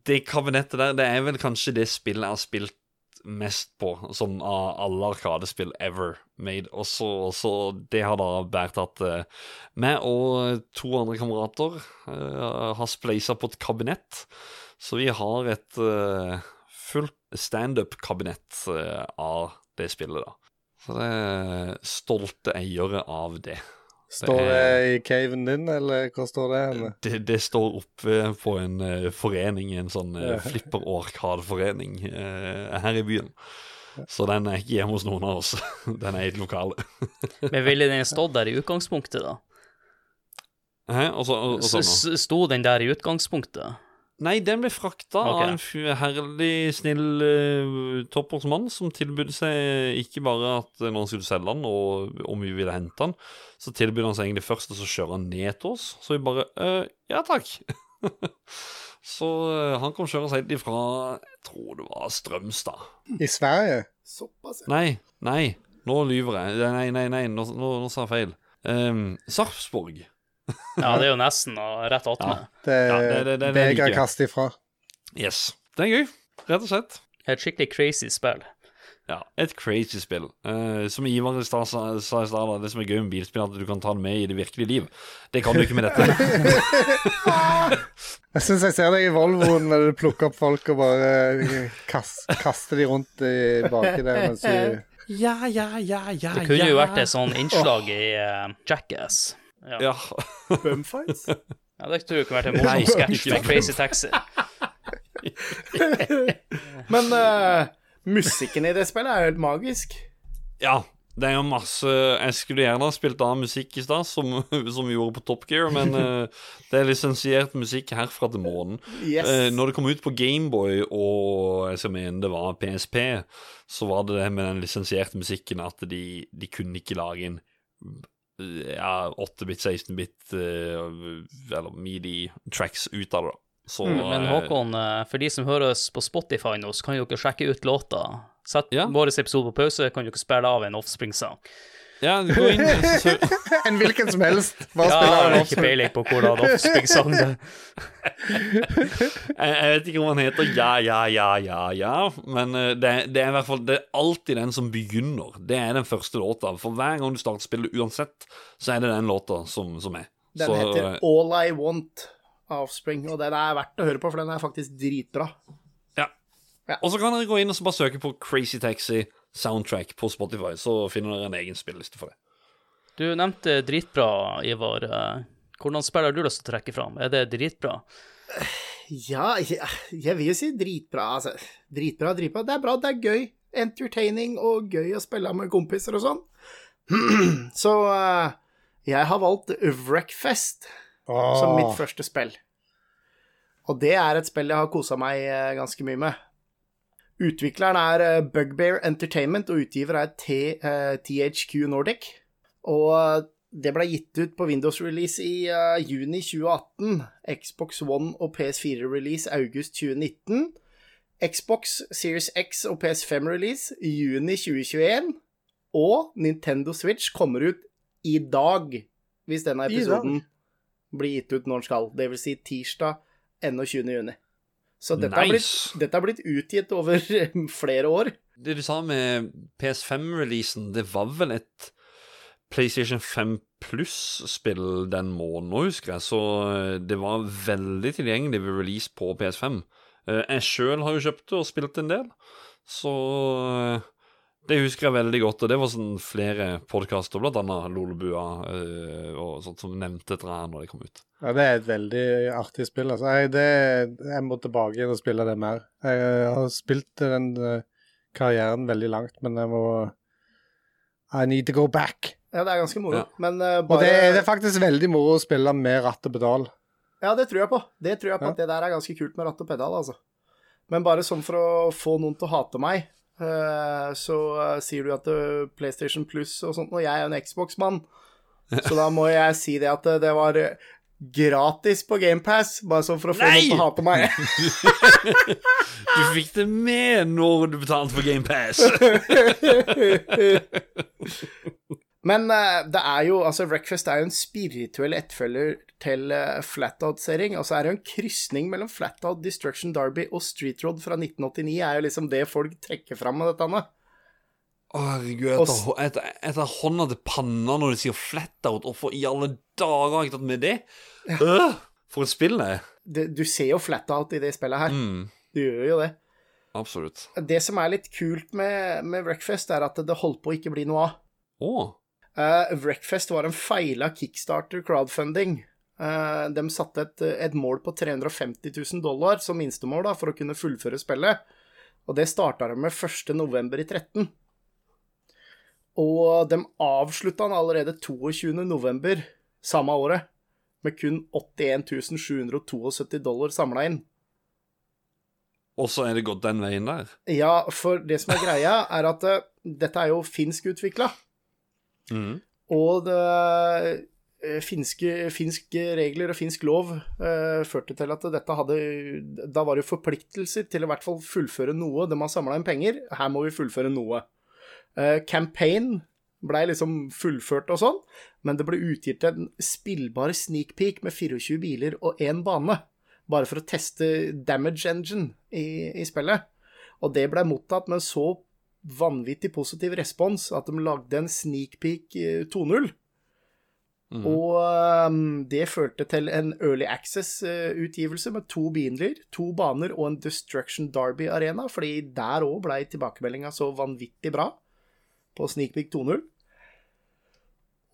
S2: det kabinettet der, det er vel kanskje det spillet jeg har spilt mest på, sånn av alle Arkadespill ever made. Og så, det har da båret at uh, meg og to andre kamerater uh, har spleisa på et kabinett. Så vi har et uh, fullt standup-kabinett av det spillet, da. Så det er stolte eiere av det.
S4: Står det i caven din, eller hva står det? Henne?
S2: Det, det står oppe på en uh, forening, en sånn uh, flipper-orkad-forening uh, her i byen. Så den er ikke hjemme hos noen av oss. <laughs> den er i et lokale. <laughs>
S1: Men ville den stått der i utgangspunktet, da?
S2: Hæ? Og så, og, og sånn,
S1: Sto den der i utgangspunktet?
S2: Nei, den ble frakta
S1: okay.
S2: av en f- herlig, snill uh, toppårsmann som tilbød seg ikke bare at uh, når han skulle selge den, og om vi ville hente den, så tilbød han seg egentlig først og så kjører han ned til oss. Så vi bare uh, Ja, takk. <laughs> så uh, han kom kjørende helt ifra Jeg tror det var Strømstad.
S4: I Sverige?
S3: Såpass.
S2: Nei, nei, nå lyver jeg. Nei, nei, nei, nå, nå, nå sa jeg feil. Um, Sarpsborg. <laughs>
S1: Ja, det er jo nesten og rett attmed.
S4: Det
S2: Ja,
S4: er
S2: det- det- det- det
S4: kaster ifra.
S2: Yes. Det er gøy, rett og slett.
S1: Et skikkelig crazy spill.
S2: Ja, et crazy spill. Uh, som Ivar i stad sa, sa i stad, det som er gøy med bilspill, er at du kan ta det med i det virkelige liv. Det kan du ikke med dette. <laughs>
S4: Jeg syns jeg ser deg i Volvoen når du plukker opp folk og bare eh, kast, kaster de rundt i baki der mens du <laughs>
S2: ja, ja, ja, ja,
S1: Det kunne jo vært et sånn innslag i uh, Jackass. Ja.
S3: Bumfights?
S1: ja, det tror jeg kunne vært en morsom sketsj med Crazy Taxi. <laughs>
S3: Men uh, musikken i det spillet er jo helt magisk.
S2: ja. Det er jo masse Jeg skulle gjerne ha spilt av musikk i stad, som, som vi gjorde på Top Gear, men uh, det er lisensiert musikk herfra til månen.
S3: Yes.
S2: Uh, når det kom ut på Gameboy og jeg skal mene det var PSP, så var det det med den lisensierte musikken at de, de kunne ikke lage en ja, 8-bit, 16-bit eh, eller midi-tracks ut av det. Så,
S1: Mm, Men
S2: eh,
S1: Håkon, eh, for de som hører oss på Spotify nå, så kan jo ikke sjekke ut låta. Sett
S2: Ja.
S1: vår episode på pause, kan du ikke spille av en Offspring-sang.
S2: Ja, gå inn så, <laughs>
S4: En hvilken som helst. Hva
S1: Ja,
S4: spiller
S1: har ikke peiling på hvordan Offspring-sang det <laughs>
S2: jeg, jeg vet ikke om han heter Ja, ja, ja, ja, ja, men eh, det, det er i hvert fall Det er alltid den som begynner. Det er den første låta. For hver gang du starter spillet, uansett, så er det den låta som, som er.
S3: Den
S2: så,
S3: heter
S2: eh,
S3: All I Want av Spring, og den er verdt å høre på, for den er faktisk dritbra.
S2: Ja.
S3: Ja.
S2: Og så kan dere gå inn og så bare søke på Crazy Taxi soundtrack på Spotify, så finner dere en egen spilleliste for det.
S1: Du nevnte dritbra, Ivar. Hvordan spiller du lyst til å trekke fram? Er det dritbra?
S3: Ja, jeg, jeg vil jo si dritbra. Altså, dritbra, dritbra. Det er bra, det er gøy. Entertaining og gøy å spille med kompiser og sånn. <clears throat> Så eh, jeg har valgt Wreckfest som mitt første spill. Og det er et spill jeg har kosa meg eh, ganske mye med. Utvikleren er eh, Bugbear Entertainment, og utgiver er eh, THQ Nordic. Og eh, det ble gitt ut på Windows-release i uh, juni 2018. Xbox One og PS4-release august 2019. Xbox Series X og PS5-release juni 2021. Og Nintendo Switch kommer ut i dag, hvis denne episoden blir gitt ut når den skal. Det vil si tirsdag 21. juni. Så dette, har blitt, dette har blitt utgitt over flere år.
S2: Det du sa med PS5-releasen, det var vel et PlayStation 5 Pluss-spill den måneden, husker jeg, så eh, det var veldig tilgjengelig ved release på PS5. Eh, Jeg sjøl har jo kjøpt det og spilt en del, så eh, det husker jeg veldig godt. Og det var sånn flere podkaster, annet Lolebua øh, og sånt, som nevnte dette her når det kom ut.
S4: Ja, det er et veldig artig spill. Altså. Jeg, det, jeg må tilbake igjen og spille det mer. Jeg jeg har spilt den eh, karrieren veldig langt, men jeg må I need to go back.
S3: Ja, det er ganske moro.
S2: Ja.
S3: Men eh,
S4: Og
S3: bare
S4: det, det er faktisk veldig moro å spille med ratt og pedal.
S3: Ja, det tror jeg på. Det tror jeg på
S4: Ja.
S3: at det der er ganske kult med ratt og pedal, altså. Men bare sånn for å få noen til å hate meg, eh, så eh, sier du at eh, PlayStation Plus og sånt, og jeg er en Xbox-mann, så da må jeg si det at eh, det var eh, gratis på GamePass, bare sånn for å få
S2: Nei!
S3: noen til å hate meg. <laughs>
S2: Du fikk det med når du betalte for GamePass! <laughs>
S3: Men eh, det er jo Altså, Wreckfest er jo en spirituell etterfølger til uh, Flatout-serien. Og så er det jo en krysning mellom Flatout, Destruction Derby og Street Road fra 1989, er jo liksom det folk trekker fram med dette.
S2: Anna. Herregud, tar, jeg tar hånda til panna når du sier flat out. Hvorfor i alle dager har jeg tatt med det? Øh, for et spill det er.
S3: Du ser jo Flatout i det spillet her.
S2: Mm,
S3: Du gjør jo det.
S2: absolutt.
S3: Det som er litt kult med, med Wreckfest, er at det holdt på å ikke bli noe av.
S2: Å.
S3: Uh, Wreckfest var en feila kickstarter crowdfunding. Eh, de satte et, et mål på 350 000 dollar som minstemål da, for å kunne fullføre spillet. Og det starta de med 1. november i 13. Og de avslutta den allerede 22. november samme året med kun 81 772 dollar samla inn.
S2: Og så er det gått den veien der.
S3: Ja, for det som er greia, er at eh, dette er jo finsk utvikla.
S2: Mm.
S3: Og det eh, finske, finske regler og finsk lov eh, førte til at dette hadde Da var det forpliktelser til å i hvert fall fullføre noe. De har samla inn penger, her må vi fullføre noe. Eh, campaign blei liksom fullført og sånn, men det ble utgitt en spillbar sneak peek med 24 biler og én bane. Bare for å teste damage engine i, i spillet. Og det blei mottatt med så vanvittig positiv respons at de lagde en sneak peek eh, 2.0.
S2: Mhm.
S3: Og ehm, det førte til en Early Access-utgivelse med to biler, to baner og en Destruction Derby Arena, fordi der òg blei tilbakemeldinga så vanvittig bra på Sneak Peek 2.0.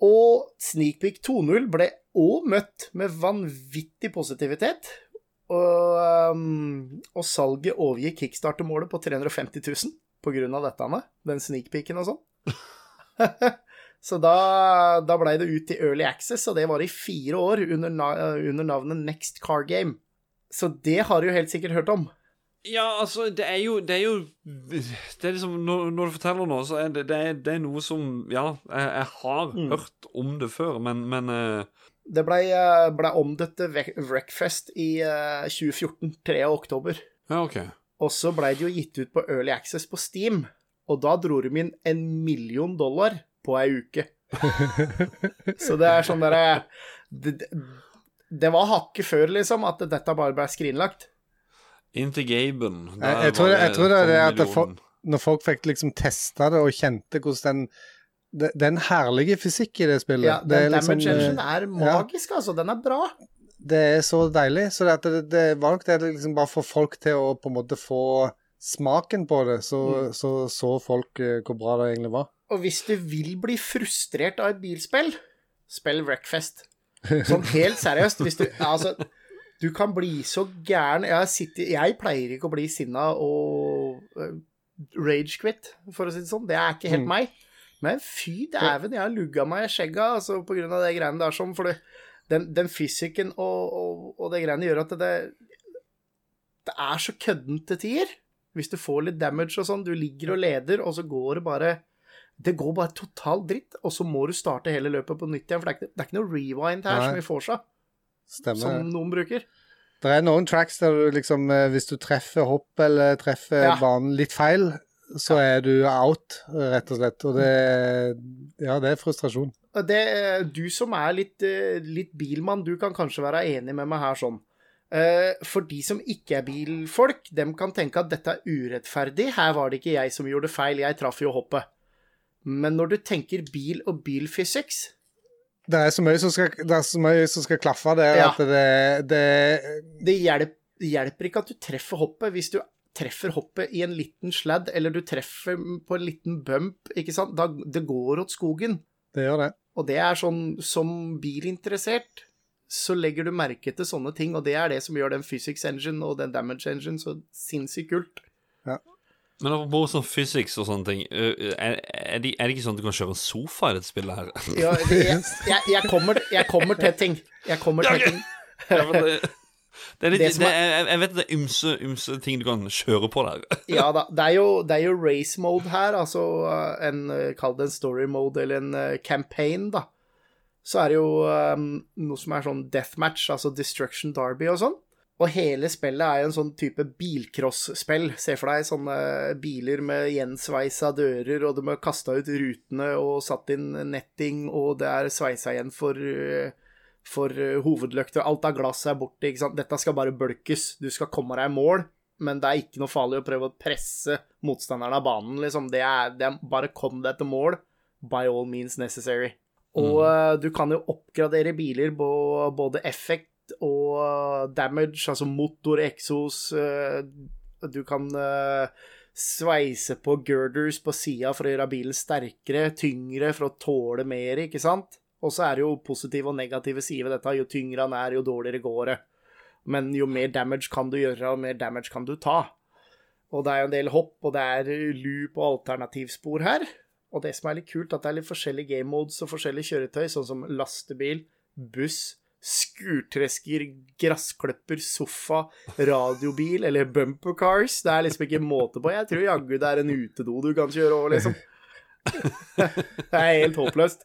S3: Og Sneak Peek 2.0 ble òg møtt med vanvittig positivitet. Og, ehm, og salget overgikk kickstarter-målet på 350 000 på grunn av dette, med, Den sneakpeeken og sånn. <laughs> Så da, da blei det ut i Early Access, og det var i fire år under, under navnet Next Car Game. Så det har du jo helt sikkert hørt om.
S2: Ja, altså, det er jo Det er jo Det er liksom Når, når du forteller nå, så er det, det, er, det er noe som Ja, jeg, jeg har
S3: Mm.
S2: hørt om det før, men, men uh...
S3: Det blei ble omdøpt til Wreckfest i uh, 2014, 3. oktober.
S2: Ja, OK.
S3: Og så blei det jo gitt ut på Early Access på Steam, og da dro de inn en million dollar på ei uke. <laughs> så det er sånn derre det, det- var hakket før, liksom, at dette bare ble skrinlagt.
S2: Inntil Gaben.
S4: Jeg- jeg tror jeg tror det er det at det får- Når folk fikk liksom testa det og kjente hvordan den det, det er en herlig fysikk i det spillet.
S3: Ja,
S4: det, er liksom,
S3: damage
S4: eh,
S3: engine er magisk, altså. Den er bra.
S4: Det er så deilig. Så det, det, det var nok det liksom bare for folk til å på en måte få smaken på det, så
S3: Mm.
S4: så, så folk eh, hvor bra det egentlig var.
S3: Og hvis du vil bli frustrert av et bilspill, spill Wreckfest. Sånn helt seriøst. Hvis du Altså, du kan bli så gæren Jeg, sitter, jeg pleier ikke å bli sinna og uh, rage-quit, for å si det sånn. Det er ikke helt
S4: Mm.
S3: meg. Men fy dæven, jeg har lugga meg i skjegga altså, på grunn av det greiene der sånn. For det, den, den fysikken og, og, og det greiene gjør at det, det er så køddent til tider. Hvis du får litt damage og sånn, du ligger og leder, og så går det bare Det går bare totalt dritt, og så må du starte hele løpet på nytt igjen, for det er ikke, det er ikke noe rewind her
S4: Nei.
S3: som vi får seg,
S4: Stemmer.
S3: som noen bruker.
S4: Det er noen tracks der du liksom eh, Hvis du treffer hopp eller treffer
S3: Ja.
S4: banen litt feil, så er du out, rett og slett. Og det Ja, det er frustrasjon.
S3: Det, du som er litt, eh, litt bilmann, du kan kanskje være enig med meg her sånn. Eh, For de som ikke er bilfolk, dem kan tenke at dette er urettferdig. Her var det ikke jeg som gjorde feil, jeg traff jo hoppet. Men når du tenker bil og bilfysics
S4: Det er så mye som skal, er mye som skal klaffe der
S3: Ja.
S4: at det, det
S3: det hjelper, hjelper ikke at du treffer hoppet hvis du treffer hoppet i en liten sladd, eller du treffer på en liten bump, ikke sant. Da, det går åt skogen.
S4: Det gjør det.
S3: Og det er sånn, som bilinteressert, så legger du merke til sånne ting, og det er det som gjør den physics engine og den damage engine så sinnssykt kult. Ja.
S2: Men apropos sånn physics og sånne ting, er, er, det, er det ikke sånn at du kan kjøre en sofa i dette spillet her?
S3: Ja, jeg, jeg, jeg, kommer, jeg kommer til ting. Jeg kommer til ting.
S2: Det, er litt,
S3: Det
S2: det
S3: er-
S2: er, jeg vet det er ymse, ymse ting du kan kjøre på der. <laughs>
S3: Ja da. Det er jo, det er jo race mode her, altså eh, en eh, Kall det en story mode eller en eh, campaign, da. Så er det jo um, noe som er sånn deathmatch, altså destruction derby og sånn. Og hele spillet er jo en sånn type bilcross-spill. Se for deg sånne biler med gjensveisa dører, og de har kasta ut rutene og satt inn netting, og det er sveisa igjen for, eh, for eh, hovedløkter. Alt av glass er borte. ikke sant? Dette skal bare bølkes. Du skal komme deg i mål, men det er ikke noe farlig å prøve å presse motstanderen av banen, liksom. Det er, det er bare kom deg til mål. By all means necessary. Og eh, du kan jo oppgradere biler på både effekt og damage, altså motor, eksos eh, Du kan sveise på girders på sida for å gjøre bilen sterkere, tyngre, for å tåle mer, ikke sant? Og så er det jo positive og negative sider ved dette. Jo tyngre han er, jo dårligere går det. Men jo mer damage kan du gjøre, og mer damage kan du ta. Og det er jo en del hopp, og det er loop og alternativspor her. Og det som er litt kult, at det er litt forskjellige game modes og forskjellige kjøretøy, sånn som lastebil, buss, skurtresker, gressklipper, sofa, radiobil eller bumper cars. Det er liksom ikke måte på. Jeg tror jaggu det er en utedo du kan kjøre over, liksom. <laughs> Det er helt håpløst.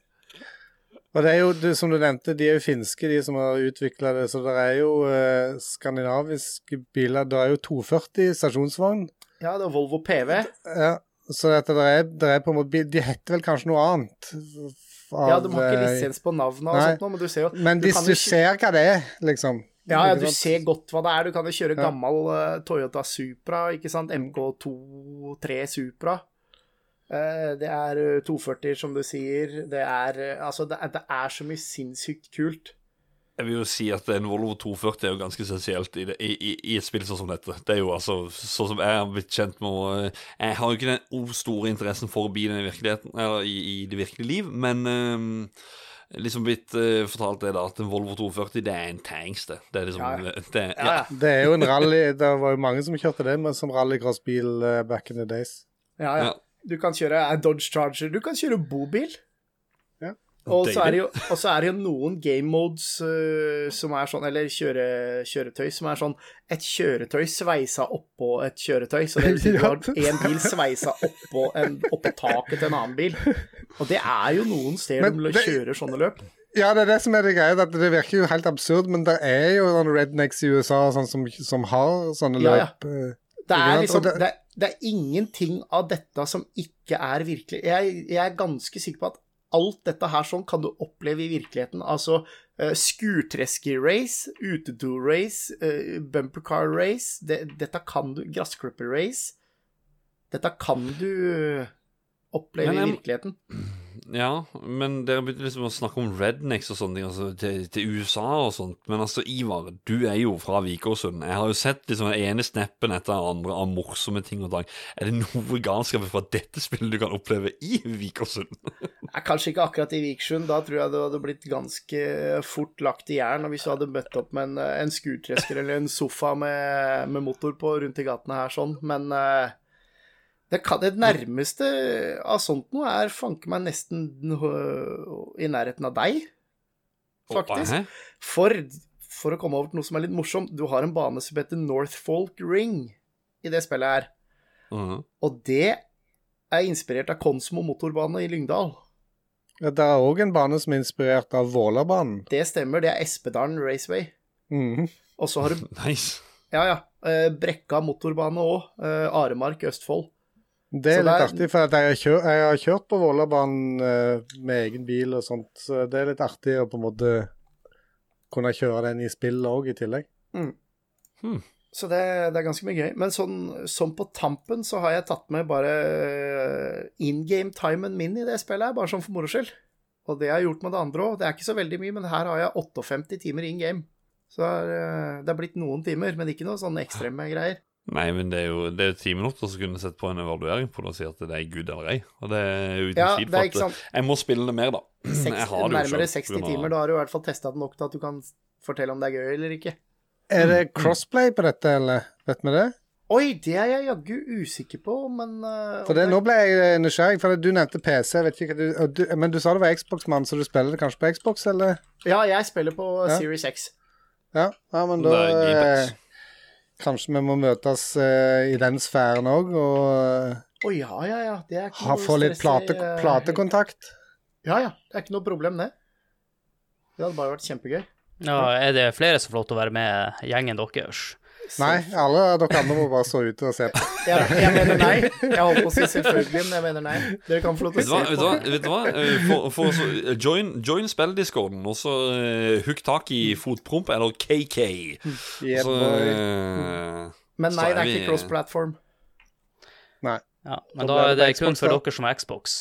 S4: Og det er jo, du, som du nevnte, de er jo finske, de som har utvikla det. Så det er jo eh, skandinaviske biler. Det er jo 240 stasjonsvogn.
S3: Ja, det er Volvo PV.
S4: Ja, så dette, det er, det er på en måte De heter vel kanskje noe annet? av,
S3: Ja, de har ikke lisens på navnet og
S4: nei.
S3: sånt men du ser jo
S4: Men
S3: du
S4: hvis du
S3: ikke...
S4: ser hva det er, liksom
S3: Ja, ja, du ser godt hva det er. Du kan jo kjøre gammel eh, Toyota Supra, ikke sant? MK2-3 Supra. Eh, det er eh, 240, som du sier. Det er eh, Altså, det er, det er så mye sinnssykt kult.
S2: Jeg vil jo si at en Volvo 240 er jo ganske essensielt i, det, i, i, i et spill sånn som dette. Det er jo altså sånn som jeg har blitt kjent med Jeg har jo ikke den store interessen for bilen i virkeligheten, eller i, i det virkelige liv, men um liksom blitt uh, fortalt det da, at en Volvo 240 det er en tanks, det. Det er liksom
S3: Ja, ja.
S2: Det,
S3: Ja, ja.
S4: Det er jo en rally Det var jo mange som kjørte det men som rallycrossbil uh, back in the days.
S3: ja, ja.
S2: Ja.
S3: Du kan kjøre en Dodge Charger. Du kan kjøre bobil.
S4: Ja.
S3: Og så er er det jo noen game modes uh, som er sånn, eller kjøre, kjøretøy som er sånn Et kjøretøy sveisa oppå et kjøretøy. Så det vil si du har <laughs> én bil sveisa oppå, en, oppå taket til en annen bil. Og det er jo noen steder
S4: Men
S3: de kjører sånne løp.
S4: Ja, det er det som er det greia. at Det virker jo helt absurd, men det er jo noen rednecks i USA sånn som, som har sånne
S3: Ja, ja.
S4: løp. eh.
S3: Det er liksom
S4: det-
S3: det, er ingenting av dette som ikke er virkelig jeg, jeg er ganske sikker på at alt dette her sånn kan du oppleve i virkeligheten. Altså uh, skurtresker-race, utedo-race, uh, bumpercar-race det, Dette kan du Gressklipper-race. Dette kan du eh, oppleve
S2: Men
S3: i
S2: jeg-
S3: virkeligheten.
S2: Ja, men dere begynte liksom å snakke om rednecks og sånne ting, altså til, til USA og sånt. Men altså, Ivar, du er jo fra Vikersund. Jeg har jo sett liksom den ene snappen etter den andre av morsomme ting og tang. Er det noe galskap fra dette spillet du kan oppleve i Vikersund? <laughs>
S3: Kanskje ikke akkurat i Vikersund. Da tror jeg det hadde blitt ganske fort lagt i jern. Og hvis du hadde møtt opp med en, en skurtresker eller en sofa med, med motor på rundt i gatene her sånn. Men eh, det, kan, det nærmeste av sånt noe er fanke meg nesten i nærheten av deg, faktisk. For, for å komme over til noe som er litt morsomt, du har en bane som heter Northfolk Ring i det spillet her.
S2: Mhm.
S3: Og det er inspirert av Konsmo motorbane i Lyngdal.
S4: Ja, Det er òg en bane som er inspirert av Vålerbanen.
S3: Det stemmer, det er Espedalen Raceway.
S4: Mhm.
S3: Og så har du <laughs>
S2: Nice.
S3: Ja, ja. eh, Brekka motorbane òg. Aremark, Østfold.
S4: Det er
S3: Så
S4: litt
S3: er-
S4: artig, for at jeg har, kjørt, jeg har kjørt på Vålerbanen eh, med egen bil og sånt, så det er litt artig å på en måte kunne kjøre den i spill òg, i tillegg.
S3: Så det, det er ganske mye gøy. Men sånn, sånn på tampen så har jeg tatt med bare eh, in game-timen min i det spillet, bare sånn for moro skyld. Og det har jeg gjort med det andre òg. Det er ikke så veldig mye, men her har jeg 58 timer in game. Så det er, eh, det er blitt noen timer, men ikke noe sånn ekstreme greier.
S2: Nei, men det er jo det er ti minutter så kunne jeg sett på en evaluering på det og si at det er good eller ei. Og det er uten
S3: Ja, tid.
S2: for at
S3: sant.
S2: jeg må spille det mer, da. <clears throat>
S3: Seks,
S2: jeg har det jo
S3: nærmere
S2: selv,
S3: 60
S2: av-
S3: timer. Da har du i hvert fall testa det nok til at du kan fortelle om det er gøy eller ikke.
S4: Er det crossplay på dette, eller vet vi det?
S3: Oi, det er jeg jaggu usikker på, men uh,
S4: For det, Nå ble jeg eh, nysgjerrig, for du nevnte PC, jeg vet ikke, hva du, og du, men du sa det var Xbox-mann, så du spiller det kanskje på Xbox, eller?
S3: Ja, jeg spiller på
S4: Ja.
S3: Series X.
S4: Ja, ja men da
S2: Det er Gamepass.
S4: eh, Kanskje vi må møtes uh, i den sfæren òg, og
S3: Å ja, ja, ja. Det er ikke
S4: ha,
S3: noe
S4: få litt plate,
S3: eh,
S4: platekontakt.
S3: Ja, ja. Det er ikke noe problem, det. Det hadde bare vært kjempegøy.
S1: Ja, er det flere som får lov til å være med gjengen deres?
S4: Nei, alle dere andre må bare stå ute og se på. <laughs>
S3: Jeg, jeg mener nei. Jeg holdt på å si selvfølgelig, men jeg mener nei. Dere kan få lov til
S2: du
S3: å
S2: hva?
S3: se
S2: Vet du
S3: på.
S2: hva? Vet du hva? Eh, For, for så, eh, join, join spillediscorden, og så uh, hugg tak i fotpromp eller KK.
S4: Yeah,
S2: Så
S4: uh,
S2: eh,
S3: Men
S2: så
S3: nei,
S2: er
S3: det er ikke cross-platform.
S4: Nei.
S1: Ja, men da
S4: det
S1: er det kun for
S4: da.
S1: dere som har Xbox.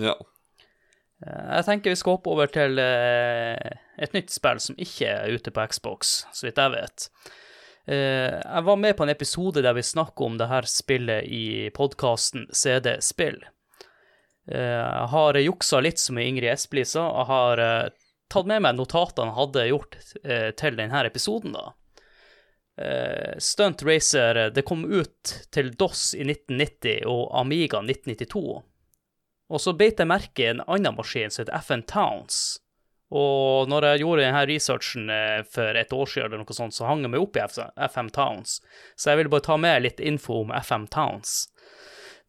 S2: Ja.
S1: Eh, Jeg tenker vi skal hoppe over til eh, et nytt spill som ikke er ute på Xbox, så vidt jeg vet. Eh, Jeg var med på en episode der vi snakket om det her spillet i podkasten CD Spill. Eh, Jeg har juksa litt, som Ingrid Espelid sa. Jeg har eh, tatt med meg notatene jeg hadde gjort til denne episoden, da. Stunt Racer det kom ut til DOS i 1990 og Amiga 1992. Og så beit jeg merke i en annen maskin som heter FN Towns. Og når jeg gjorde denne researchen eh, for et år siden, eller noe sånt, så hang jeg meg opp i FM Towns. Så jeg ville bare ta med litt info om FM Towns.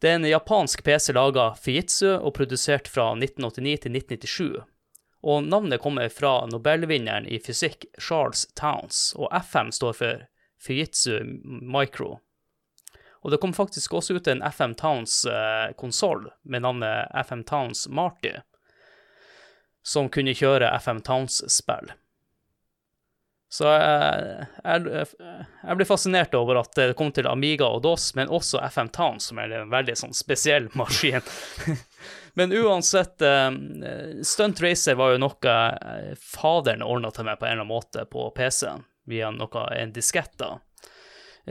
S1: Det er en japansk PC laga Fujitsu og produsert fra 1989 til 1997. Og navnet kommer fra Nobelvinneren i fysikk Charles Towns, og FM står for Fujitsu Micro. Og det kom faktisk også ut en FM Towns eh, med navnet FM Towns Marty, som kunne kjøre FM Towns-spill. Så jeg, jeg, jeg ble fascinert over at det kom til Amiga og DOS, men også FM Towns, som er en veldig sånn spesiell <laughs> maskin. men uansett, eh, Stunt Racer var jo noe eh, faderen ordna til meg på en eller annen måte på PC-en, via noe, en diskett. da.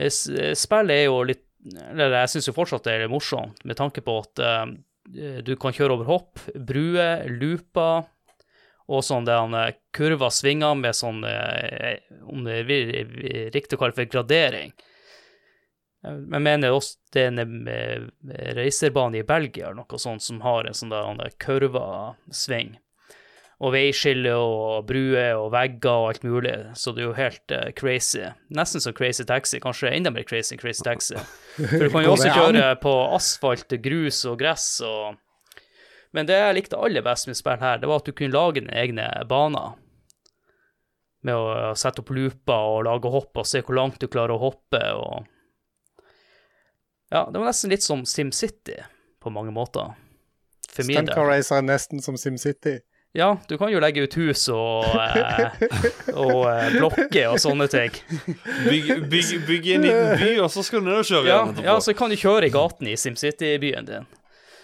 S1: Spillet er jo litt Eller jeg syns jo fortsatt det er litt morsomt, med tanke på at eh, du kan kjøre over hopp, bruer, looper og sånn det han eh, kurva svinger med sånn eh, Om det er riktig å kalle for gradering. Eh, Jeg mener også det er en reiserbane racerbane i Belgia eller noe sånt som har en sånn der kurva sving. Og veiskille og bruer og vegger og alt mulig, så det er jo helt eh, crazy. Nesten som Crazy Taxi, kanskje enda mer crazy enn Crazy Taxi. For du kan jo også kjøre på asfalt, grus og gress og Men det jeg likte aller best med spillet her, det var at du kunne lage dine egne baner. Med å sette opp looper og lage hopp og se hvor langt du klarer å hoppe og Ja, det var nesten litt som SimCity på mange måter. For min del.
S4: Racer er nesten som SimCity.
S1: Ja, du kan jo legge ut hus og, eh, og eh, blokker og sånne ting.
S2: Bygge bygg, bygg en liten by, og så skal du ned og kjøre
S1: Ja, ja, så kan du kjøre i gaten i SimCity-byen din.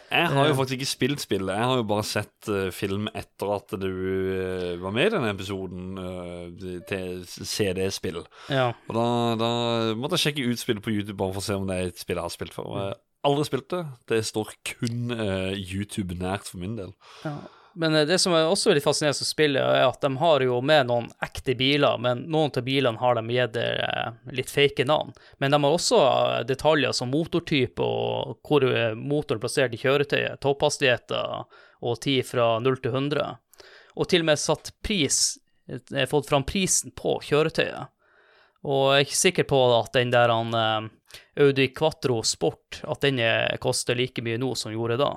S2: Jeg har jo faktisk ikke spilt spillet. Jeg har jo bare sett uh, film etter at du uh, var med i denne episoden uh, til CD-spill.
S1: Ja.
S2: Og da, da måtte jeg sjekke ut spillet på YouTube bare for å se om det er et spill jeg har spilt før. Og jeg har aldri spilt det. Det står kun eh, YouTube nært for min del.
S1: Ja. Men eh, det som er også veldig fascinerende med spillet, er at de har jo med noen ekte biler, men noen av bilene har de gitt eh, litt fake navn. Men de har også eh, detaljer som motortype og hvor motoren er plassert i kjøretøyet, topphastigheter og tid fra 0 til 100. Og til og med satt pris, fått fram prisen på kjøretøyet. Og jeg er ikke sikker på at den der han, Audi Quattro Sport at den er- koster like mye nå som gjorde da.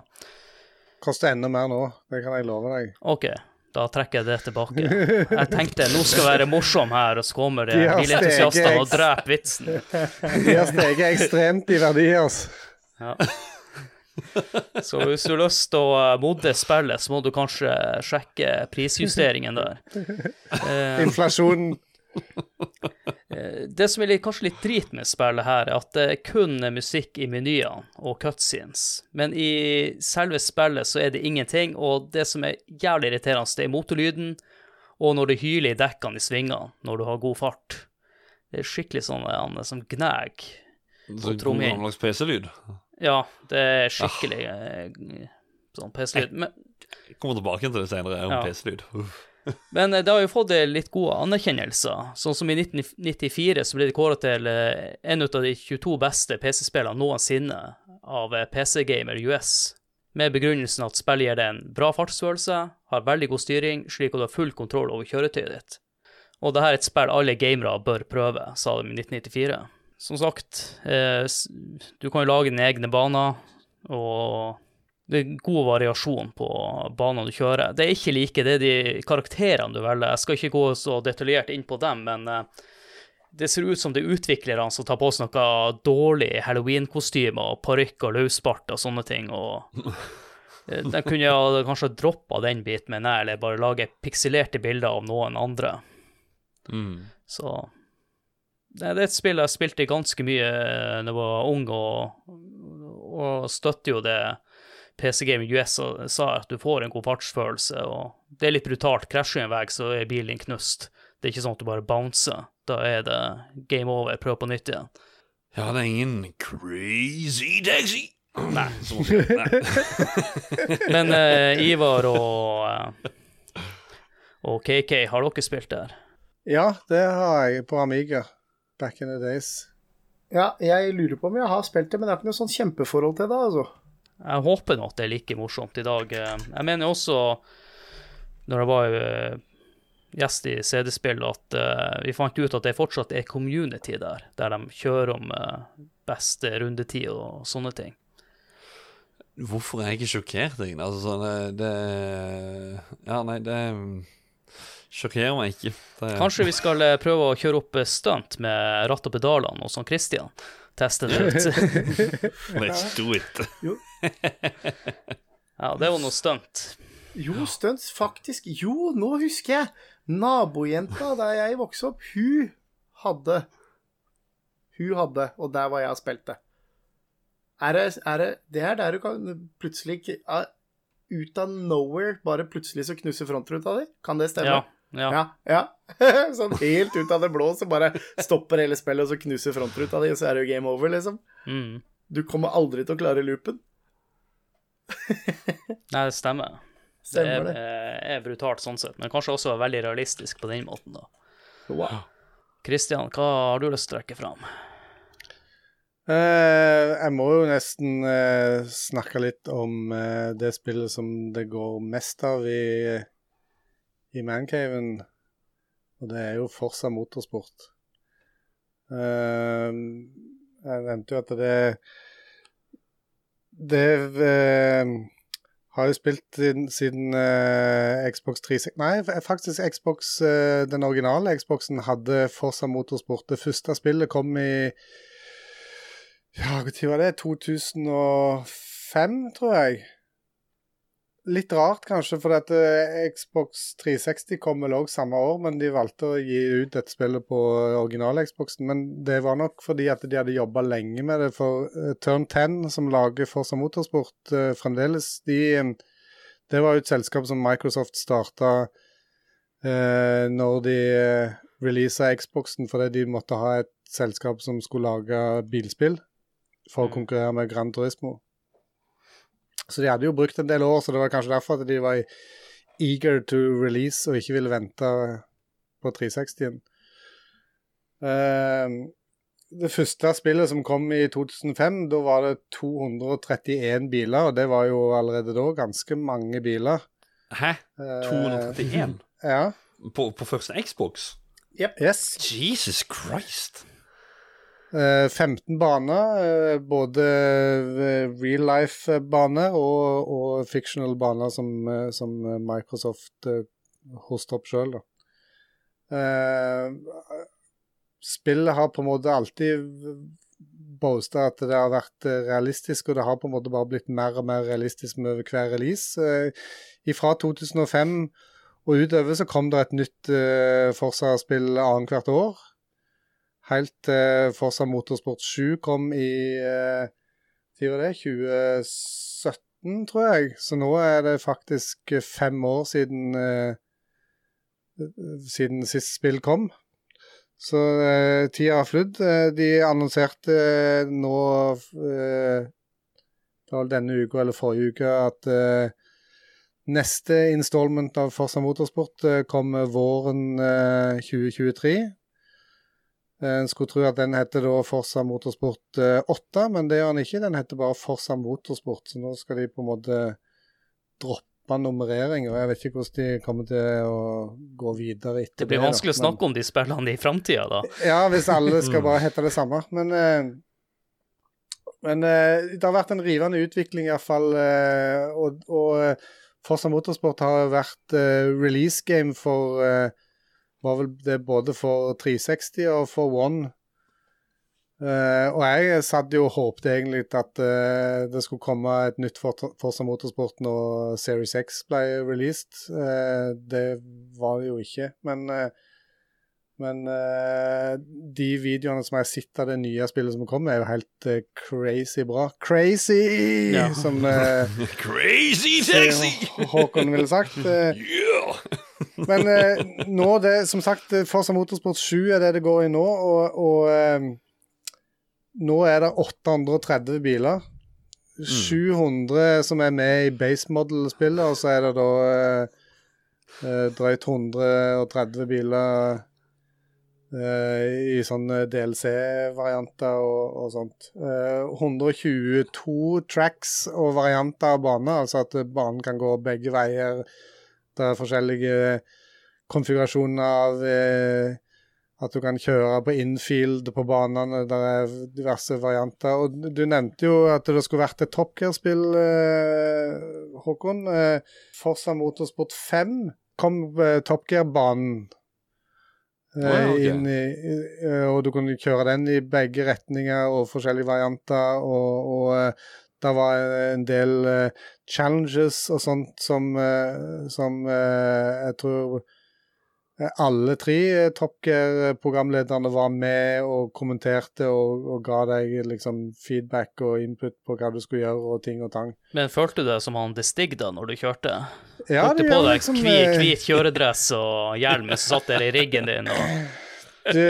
S4: Koster enda mer nå, det kan jeg love deg.
S1: Ok, da trekker jeg det tilbake. <laughs> Jeg tenkte nå skal være morsom her, og så kommer det
S4: De
S1: entusiastene og dreper vitsen. <laughs>
S4: De har steget ekstremt i verdi, altså.
S1: Ja. Så hvis du har lyst til å eh, modde spillet, så må du kanskje sjekke prisjusteringen der. <laughs> Eh,
S4: Inflasjonen. <laughs>
S1: Eh, Det som er kanskje litt drit med spillet her, er at det er kun musikk i menyene og cutscenes. Men i selve spillet så er det ingenting, og det som er jævlig irriterende, det er motorlyden, og når det hyler i dekkene i svingene når du har god fart. Det er skikkelig sånn han som gnag.
S2: Så god gammeldags PC-lyd.
S1: Ja, det er skikkelig ah. sånn PC-lyd. Men,
S2: Jeg kommer tilbake til det senere, om
S1: Ja.
S2: PC-lyd. Uff.
S1: Men eh, det har jo fått eh, litt gode anerkjennelser. Sånn som i 1994 så ble det kåret til eh, en av de 22 beste PC-spillene noensinne av PC Gamer US, med begrunnelsen at spillet gir deg en bra fartsfølelse, har veldig god styring, slik at du har full kontroll over kjøretøyet ditt. Og dette er et spill alle gamere bør prøve, sa de i 1994. Som sagt, du kan jo lage dine egne baner, og det er god variasjon på banene du kjører. Det er ikke like, det er de karakterene du velger. Jeg skal ikke gå så detaljert inn på dem, men uh, det ser ut som det er utviklerne som tar på seg noe dårlig halloween-kostyme og parykk og løsbart og sånne ting. og uh, <laughs> De kunne jeg kanskje droppa den biten, men jeg, eller bare lage pikselerte bilder av noen andre.
S2: Mm.
S1: Så det er et spill jeg spilte ganske mye da jeg var ung, og, og støtter jo det PC Gaming US sa at du får en god fartsfølelse, og det er litt brutalt. Krasjer du en vei, så er bilen din knust. Det er ikke sånn at du bare bouncer. Da er det game over, prøv på nytt igjen.
S2: Ja, det er ingen crazy taxi.
S1: Nei.
S2: Nei. <laughs>
S1: Men uh, Ivar og, uh, og KK, har dere spilt der?
S4: Ja, det har jeg på Amiga. Back in the days.
S3: Ja, jeg lurer på om jeg har spilt det, men det er ikke noe sånn kjempeforhold til det, altså.
S1: Jeg håper nå at det er like morsomt i dag. Eh, Jeg mener også, når jeg var eh, gjest i CD-spill, at eh, vi fant ut at det fortsatt er community der, der de kjører om beste rundetid og sånne ting.
S2: Hvorfor er jeg ikke sjokkert, egentlig? Altså, sånn, det, det Ja, nei, det mm, sjokkerer meg ikke. Det,
S1: Kanskje vi skal prøve å kjøre opp stunt med ratt og pedalene hos han Christian? Teste det ut.
S2: Let's do it.
S1: Ja, det var noe stunt.
S3: Jo, stunts, faktisk. Jo, nå husker jeg. Nabojenta der jeg vokste opp, hun hadde Hun hadde, og der var jeg og spilte. Er det, er det Det er der du kan plutselig ikke ah, Ut av nowhere, bare plutselig så knuser frontruta di? Kan det stemme?
S1: Ja. Ja.
S3: Ja. ja. <laughs> sånn helt ut av det blå, så bare stopper hele spillet, og så knuser frontruta di, og så er det jo game over, liksom.
S1: Mm.
S3: Du kommer aldri til å klare loopen. <laughs>
S1: Nei, det stemmer.
S3: Stemmer
S1: det
S3: det.
S1: er, er brutalt sånn sett, men kanskje også veldig realistisk på den måten, da.
S3: Wow.
S1: Christian, hva har du lyst til å trekke fram?
S4: Uh, jeg må jo nesten uh, snakke litt om uh, det spillet som det går mest av i, i Mancaven. Og det er jo Forsa Motorsport. Eh, jeg nevnte jo at det Det eh, har jo spilt siden, siden uh, Xbox 360 Nei, faktisk Xbox, uh, den originale Xboxen hadde Forsa Motorsport. Det første spillet kom i ja, når var det? 2005, tror jeg. Litt rart, kanskje, for at eh, Xbox 360 kom vel òg samme år, men de valgte å gi ut dette spillet på original-Xboxen. Men det var nok fordi at de hadde jobba lenge med det, for eh, Turn 10, som lager Forza Motorsport eh, fremdeles, de eh, Det var jo et selskap som Microsoft starta eh, når de releasa Xboxen, fordi de måtte ha et selskap som skulle lage bilspill for å konkurrere med Gran Turismo. Så de hadde jo brukt en del år, så det var kanskje derfor at de var eager to release og ikke ville vente på 360-en. Uh, det første spillet som kom i 2005, da var det 231 biler, og det var jo allerede da ganske mange biler.
S2: Hæ?
S4: Eh,
S2: 231? <laughs>
S4: Ja.
S2: På, på første Xbox?
S4: Yes.
S2: Jesus Christ.
S4: Eh, 15 baner, eh, både eh, real life-baner og, og fictional baner som, eh, som Microsoft hoster opp sjøl. Eh, spillet har på en måte alltid boasta at det har vært eh, realistisk, og det har på en måte bare blitt mer og mer realistisk med hver release. Eh, fra 2005 og utover så kom det et nytt eh, Forsa-spill annethvert år. Helt til uh, Forsa Motorsport 7 kom i det, 2017, tror jeg. Så nå er det faktisk fem år siden uh, siden sist spill kom. Så uh, tida har flydd. Uh, de annonserte nå denne uka eller forrige uke at neste installment av Forsa Motorsport kommer våren 2023. En skulle tro at den heter da Forsa Motorsport 8, men det gjør den ikke. Den heter bare Forsa Motorsport, så nå skal de på en måte droppe nummerering. og Jeg vet ikke hvordan de kommer til å gå videre etter det.
S1: Det blir vanskelig å snakke om de spillene i framtida, da.
S4: Ja, hvis alle <laughs> skal bare hete det samme. Men eh, Men eh, det har vært en rivende utvikling, iallfall. Eh, og, og Forsa Forza Motorsport har vært eh, release game for eh, Var vel det både for 360 og for One. Uh, og jeg satt jo og håpte egentlig at uh, det skulle komme et nytt Forsa Motorsport når Series X ble released. Uh, det var det jo ikke, men men de videoene som jeg har sett av det nye spillet som kommer, er jo helt crazy bra. Crazy!
S1: Ja.
S4: Som <laughs>
S2: Crazy taxi!
S4: Håkon ville sagt. <laughs>
S2: Uh!
S4: Men eh, nå det, som sagt, Forsa Forza Motorsport 7 er det det går i nå, og, og eh, nå er det 830 biler. 700 som er med i base model-spillet, og så er det da eh, eh, drøyt 130 biler eh, i sånne DLC-varianter og, og sånt. Eh, 122 tracks og varianter av bane, altså at banen kan gå begge veier. Det er forskjellige konfigurasjoner av eh, at du kan kjøre på infield på banene. Det er diverse varianter. Og du nevnte jo at det skulle vært et Top Gear-spill, eh, Håkon. Eh, Forza Motorsport 5 kom eh, Top Gear-banen. Eh,
S2: ja, ok.
S4: inn i, i, eh, og du kunne kjøre den i begge retninger og forskjellige varianter. Og, og det var en del challenges og sånt som, som jeg tror alle tre eh, Top Gear-programlederne var med og kommenterte og, og ga deg liksom feedback og input på hva du skulle gjøre og ting og tang.
S1: Men følte du deg som han Distig da når du kjørte?
S4: Ja, det
S1: på deg
S4: liksom,
S1: hvit,
S4: eh,
S1: hvit kjøredress og hjelm som satt der i riggen din? Og... <laughs>
S4: Du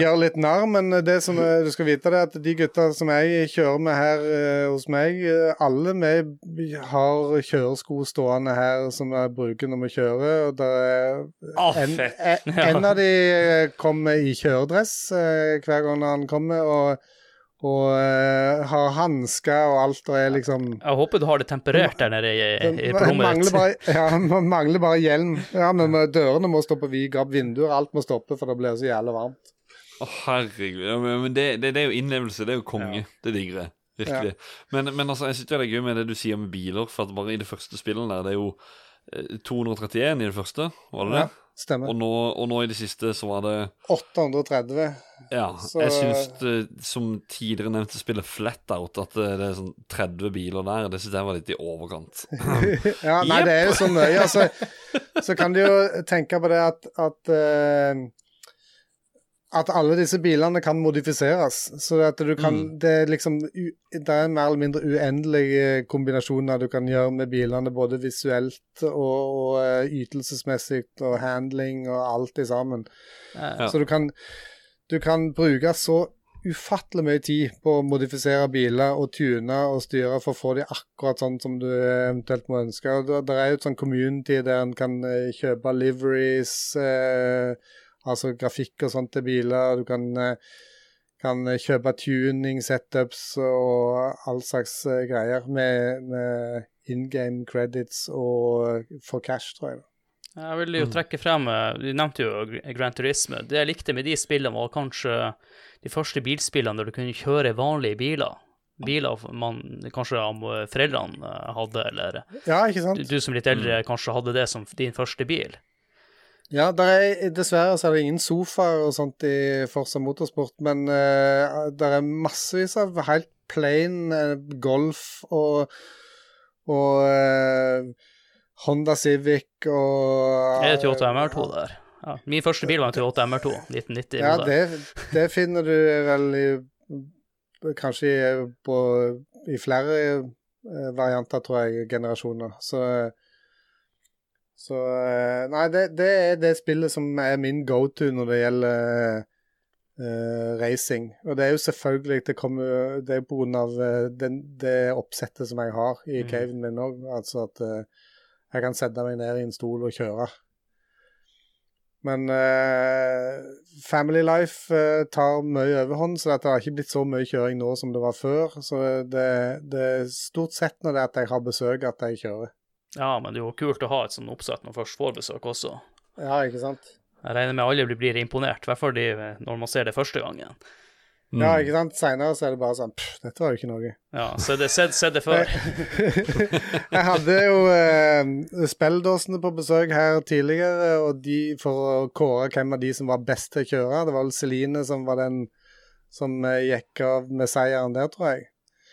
S4: gjør litt narr, men det som eh, du skal vite, det er at de gutta som jeg kjører med her eh, hos meg, eh, alle vi har kjøresko stående her som vi bruker når vi kjører. og det er
S1: Å,
S4: en, en, en av de eh, kommer i kjøredress eh, hver gang han kommer, og, og uh, har hansker og alt, og er liksom
S1: Jeg håper du har det temperert der nede i, i, på
S4: Man
S1: rommet ditt.
S4: bare, <laughs> ja, man mangler bare hjelm. Ja, men Dørene må stå på vid gap, vinduer, alt må stoppe, for det blir så jævlig varmt.
S2: Å, herregud. Ja, men men det, det, det er jo innlevelse. Det er jo konge. Det digger jeg. Virkelig. Men, men altså, jeg synes det er gøy med det du sier med biler, for at bare i det første spillet der, det er jo eh, 231 i det første, var det
S4: Ja,
S2: det?
S4: Stemmer.
S2: Og nå, og nå i det siste så var det
S4: 830.
S2: Ja.
S4: Så-
S2: Jeg syns, det, som tidligere nevnte spillet Flatout, at det, det er sånn 30 biler der, det syns jeg var litt i overkant. <laughs> <laughs>
S4: Ja, nei, det er jo så mye. Altså, så kan du jo tenke på det at, at eh, at alle disse bilene kan modifiseres. Så at du kan
S2: Mm.
S4: Det er liksom Det er mer eller mindre uendelige kombinasjoner du kan gjøre med bilene, både visuelt og, og eh, ytelsesmessig og handling og alt i sammen.
S1: Ja.
S4: Så du kan, du kan bruke så ufattelig mye tid på å modifisere biler og tune og styre for å få de akkurat sånn som du eventuelt må ønske. Det, det er jo et sånn community der en kan eh, kjøpe liveries, eh, altså grafikk og sånt til biler. Du kan, eh, kan kjøpe tuning, setups og all slags eh, greier med, med in game credits og for cash, tror jeg.
S1: Jeg vil jo trekke frem eh, Du nevnte jo Grand Gran Turisme. Det jeg likte med de spillene, var kanskje de første bilspillene der du kunne kjøre vanlige biler. Biler man kanskje av foreldrene hadde, eller
S4: Ja, ikke sant?
S1: du, du som litt eldre kanskje hadde det som din første bil.
S4: Ja, der er, dessverre så er det ingen sofaer og sånt i Forsa Motorsport, men uh, det er massevis av helt plain uh, Golf og, og uh, Honda Civic og
S1: Er det Toyota MR2 der? Ja. Min første bil var en Toyota MR2, 1990.
S4: Ja, det, det finner du vel i Kanskje i, på, i flere eh, varianter, tror jeg, generasjoner. Så så eh, Nei, det, det er det spillet som er min go-to når det gjelder uh, racing. Og det er jo selvfølgelig Det kommer Det er av eh, den, det oppsettet som jeg har i
S1: mm.
S4: caven min òg. Altså at uh, jeg kan sette meg ned i en stol og kjøre. Men uh, Family Life tar mye overhånd, så det har ikke blitt så mye kjøring nå som det var før. Så det, det er stort sett når det er at jeg har besøk, at jeg kjører.
S1: Ja, men det er jo kult å ha et sånt oppsett når man først får besøk også.
S4: Ja, ikke sant?
S1: Jeg regner med alle blir- imponert, i hvert fall når man ser det første gangen.
S2: Mm.
S4: Ja, ikke sant? Seinere så er det bare sånn Pff, dette var jo ikke noe.
S1: Ja, se det, se, se det før. <laughs>
S4: Jeg hadde jo eh, spelldåsene på besøk her tidligere, og de for å kåre hvem av de som var best til å kjøre. Det var vel Celine som var den som eh, gikk av med seieren der, tror jeg.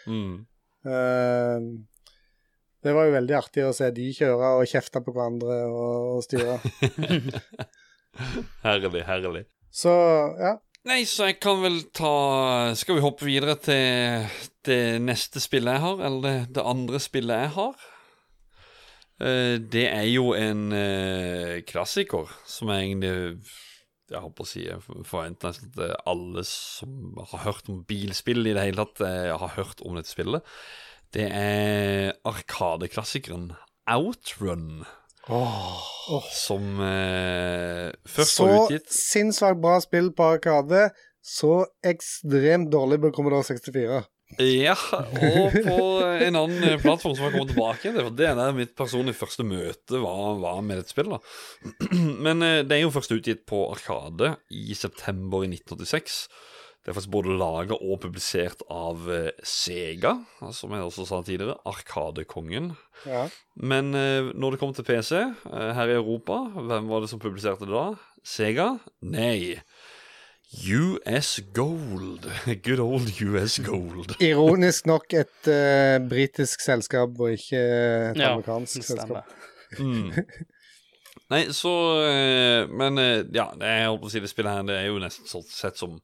S2: Mm.
S4: Eh, det var jo veldig artig å se de kjøre og kjefte på hverandre og, og styre. <laughs>
S2: Herlig, herlig.
S4: Så ja.
S2: Nei, så jeg kan vel ta Skal vi hoppe videre til det neste spillet jeg har? Eller det, det andre spillet jeg har? Eh, det er jo en eh, klassiker som jeg egentlig Jeg håper å si Jeg forventer nesten at alle som har hørt om bilspill i det hele tatt, eh, har hørt om dette spillet. Det er arkadeklassikeren Outrun. Som eh, først
S4: Så
S2: var utgitt
S4: Så sinnssvakt bra spill på Arkade. Så ekstremt dårlig på Commodore 64.
S2: Ja, og på en annen eh, plattform som har kommet tilbake. Det er der mitt personlige første møte var, var med dette spillet. da. <clears throat> Men eh, det er jo først utgitt på Arkade i september i 1986. Det er faktisk både laga og publisert av eh, Sega, som jeg også sa tidligere. Arkadekongen.
S4: Ja.
S2: Men eh, når det kom til PC eh, her i Europa, hvem var det som publiserte det da? Sega? Nei. US Gold. <laughs> Good old US Gold.
S4: Ironisk nok et uh, britisk selskap, og ikke et
S1: Ja,
S4: amerikansk selskap.
S2: Mm. Nei, så Men ja, det, jeg holdt på å si det spillet her Det er jo nesten sånn sett som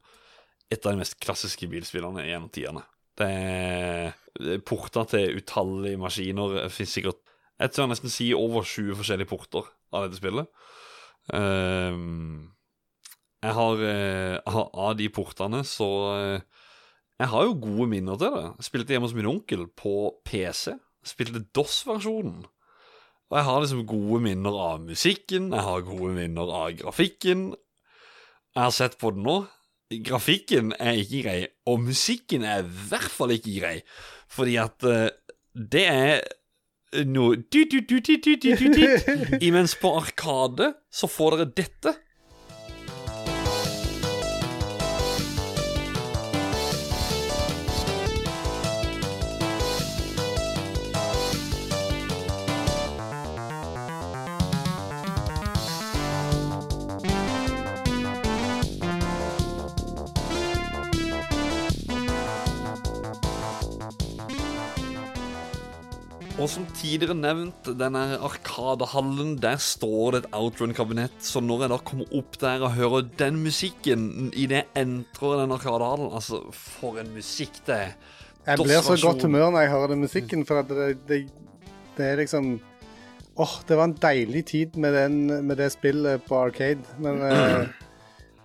S2: et av de mest klassiske bilspillene gjennom tidene. Det er er porter til utallige maskiner. Det finnes sikkert Jeg tør nesten si over 20 forskjellige porter av dette spillet. Um, jeg har, uh, Av de portene så uh, Jeg har jo gode minner til det. Jeg spilte hjemme hos min onkel på PC. Jeg spilte DOS-versjonen. Og jeg har liksom gode minner av musikken, jeg har gode minner av grafikken. Jeg har sett på det nå. Grafikken er ikke grei, og musikken er i hvert fall ikke grei. Fordi at uh, det er noe. Imens på Arkade så får dere dette. Og som tidligere nevnt, denne Arkadehallen, der står det et Outrun-kabinett. Så når jeg da kommer opp der og hører den musikken i det entrer den Arkadehallen Altså, for en musikk det er.
S4: Jeg blir så godt humør når jeg hører den musikken, for at det, det, det er liksom Åh, det var en deilig tid med, den, med det spillet på Arcade, men uh,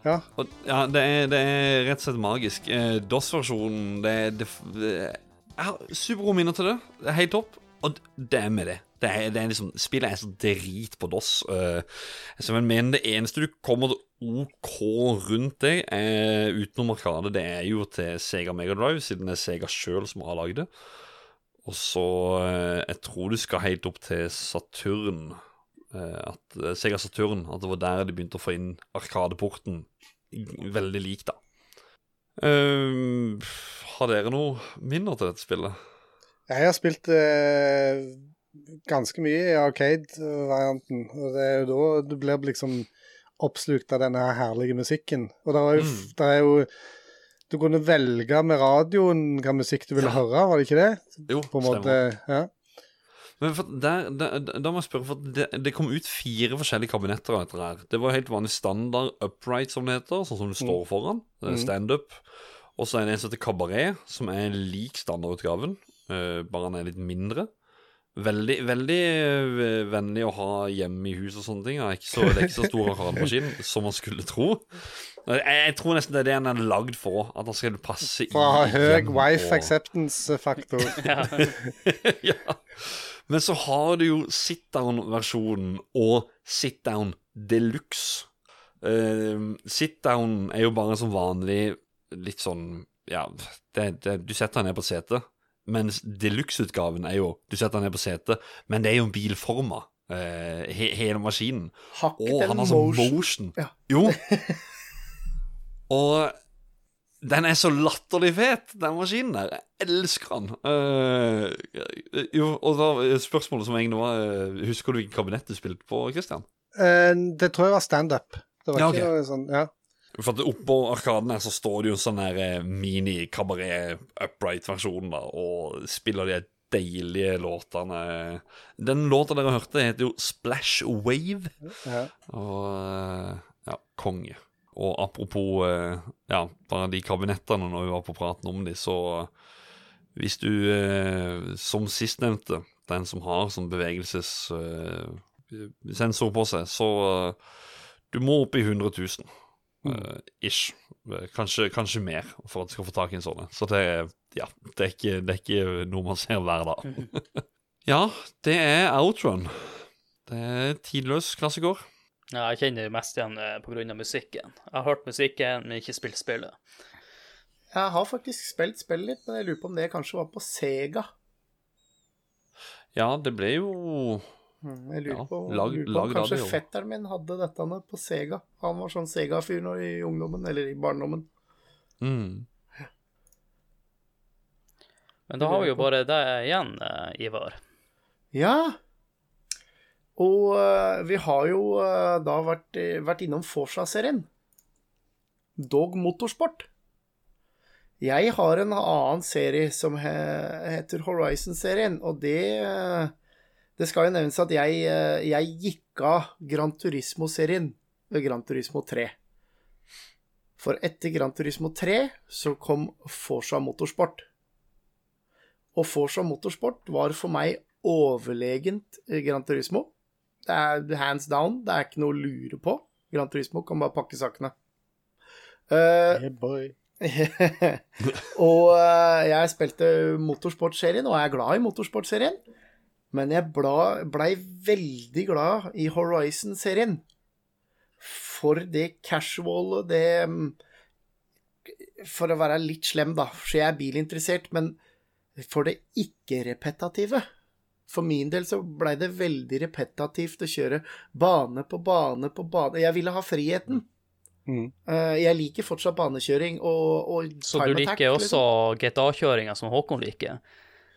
S4: Ja.
S2: Og, ja, det er, det er rett og slett magisk. Eh, DOS-versjonen, det, det, det Jeg har supergode minner til det. Det er helt topp. Og det er med det. Det er, det er liksom, spillet er så drit på DOS. Uh, men det eneste du kommer til OK rundt deg, uh, utenom Arkade, det er jo til Sega Megadrive, siden det er Sega sjøl som har lagd det. Og så uh, Jeg tror du skal helt opp til Saturn. Eh, at, Sega Saturn. At det var der de begynte å få inn Arkadeporten. Veldig lik, da. Har dere noe minner til dette spillet?
S4: Jeg har spilt eh, ganske mye i Arcade-varianten, og det er jo da du blir liksom oppslukt av denne her herlige musikken. Og det er jo,
S2: Mm.
S4: det er jo Du kunne velge med radioen hva musikk du ville høre, var det ikke det?
S2: Jo,
S4: På en måte, ja.
S2: Men der, der, da må jeg spørre, for det, det kom ut fire forskjellige kabinetter av dette her. Det var helt vanlig standard upright, som det heter, sånn som du står foran.
S4: Mm.
S2: Standup. Og så er det en som heter Kabaret, som er lik standardutgaven, bare han er litt mindre. Veldig, veldig eh, vennlig å ha hjemme i hus og sånne ting. Er ikke så, det er ikke så stor arkademaskin <laughs> som man skulle tro. Jeg, jeg tror nesten det er det han er lagd for, at han skal passe
S4: For å ha høy wife
S2: og-
S4: acceptance-faktor. <laughs> <laughs>
S2: ja. Men så har du jo sit-down-versjonen og sit-down deluxe. Uh, sit-down er jo bare som vanlig litt sånn Ja, det, det, du setter deg ned på setet. Mens deluxe-utgaven er jo Du setter den ned på setet, men det er jo en bilforma. Uh, he, hele maskinen.
S3: Hakket
S2: Og han har sånn
S3: motion.
S2: motion.
S3: Ja.
S2: Jo. <laughs> Og Den er så latterlig fet, den maskinen der. Jeg elsker den. Uh, jo, og da spørsmålet som egentlig var uh, Husker du hvilket kabinett du spilte på, Christian?
S4: Uh, det tror jeg var standup. Det var
S2: Ja,
S4: ikke
S2: ok.
S4: noe sånn Ja.
S2: For at Oppå arkaden her så står det jo en sånn eh, mini-kabaret-upright-versjon, da, og spiller de deilige låtene. Den låta dere hørte, heter jo Splash Wave.
S4: ja.
S2: Og eh, ja, konge. Og apropos eh, ja, bare de kabinettene når vi var på praten om de, så hvis du som sistnevnte, den som har sånn bevegelsessensor på seg, så du må opp i 100 000. eh, ish. Eh, Kanskje, kanskje mer for at du skal få tak i en sånn. en. Så det, er- ja, det, er ikke, det er ikke noe man ser hver dag. <laughs> ja, det er outrun. Det er tidløs klassiker.
S1: Ja, jeg kjenner mest igjen pga. på grunn av musikken. Jeg har hørt musikken, men ikke spilt spillet.
S3: Jeg har faktisk spilt spillet litt, men jeg lurer på om det kanskje var på Sega.
S2: Ja, det ble jo
S3: Jeg lurer
S2: Ja,
S3: på,
S2: lag-
S3: lurer på
S2: lag
S3: kanskje
S2: det
S3: fetteren min hadde dette med på Sega. Han var sånn Sega-fyr i ungdommen, eller i barndommen.
S2: mm.
S1: Men da har vi jo bare det igjen, eh, Ivar.
S3: Ja. Og uh, vi har jo uh, da vært, vært innom Forsa-serien. Dog Motorsport. Jeg har en annen serie som he heter Horizon-serien, og det eh, Det skal jo nevnes at jeg, eh, jeg gikk av Gran Turismo-serien ved Gran Turismo 3. For etter Gran Turismo 3 så kom Forsa Motorsport. Og Forsa Motorsport var for meg overlegent Grand Gran Turismo. Det er hands down, det er ikke noe å lure på. Gran Turismo kan bare pakke sakene. Uh,
S4: Yeah, boy. <laughs>
S3: og uh, jeg spilte motorsportserien, og jeg er glad i motorsportserien. Men jeg blei veldig glad i Horizon-serien. For det casual og det mm, For å være litt slem, da, for jeg er bilinteressert, men for det ikke-repetative. For min del så blei det veldig repetativt å kjøre bane på bane på bane. Jeg ville ha friheten.
S4: Mm.
S3: Eh, jeg liker fortsatt banekjøring og, og
S1: Så
S3: du
S1: du
S3: attack,
S1: liker også
S3: liksom.
S1: GTA-kjøringa som Håkon liker?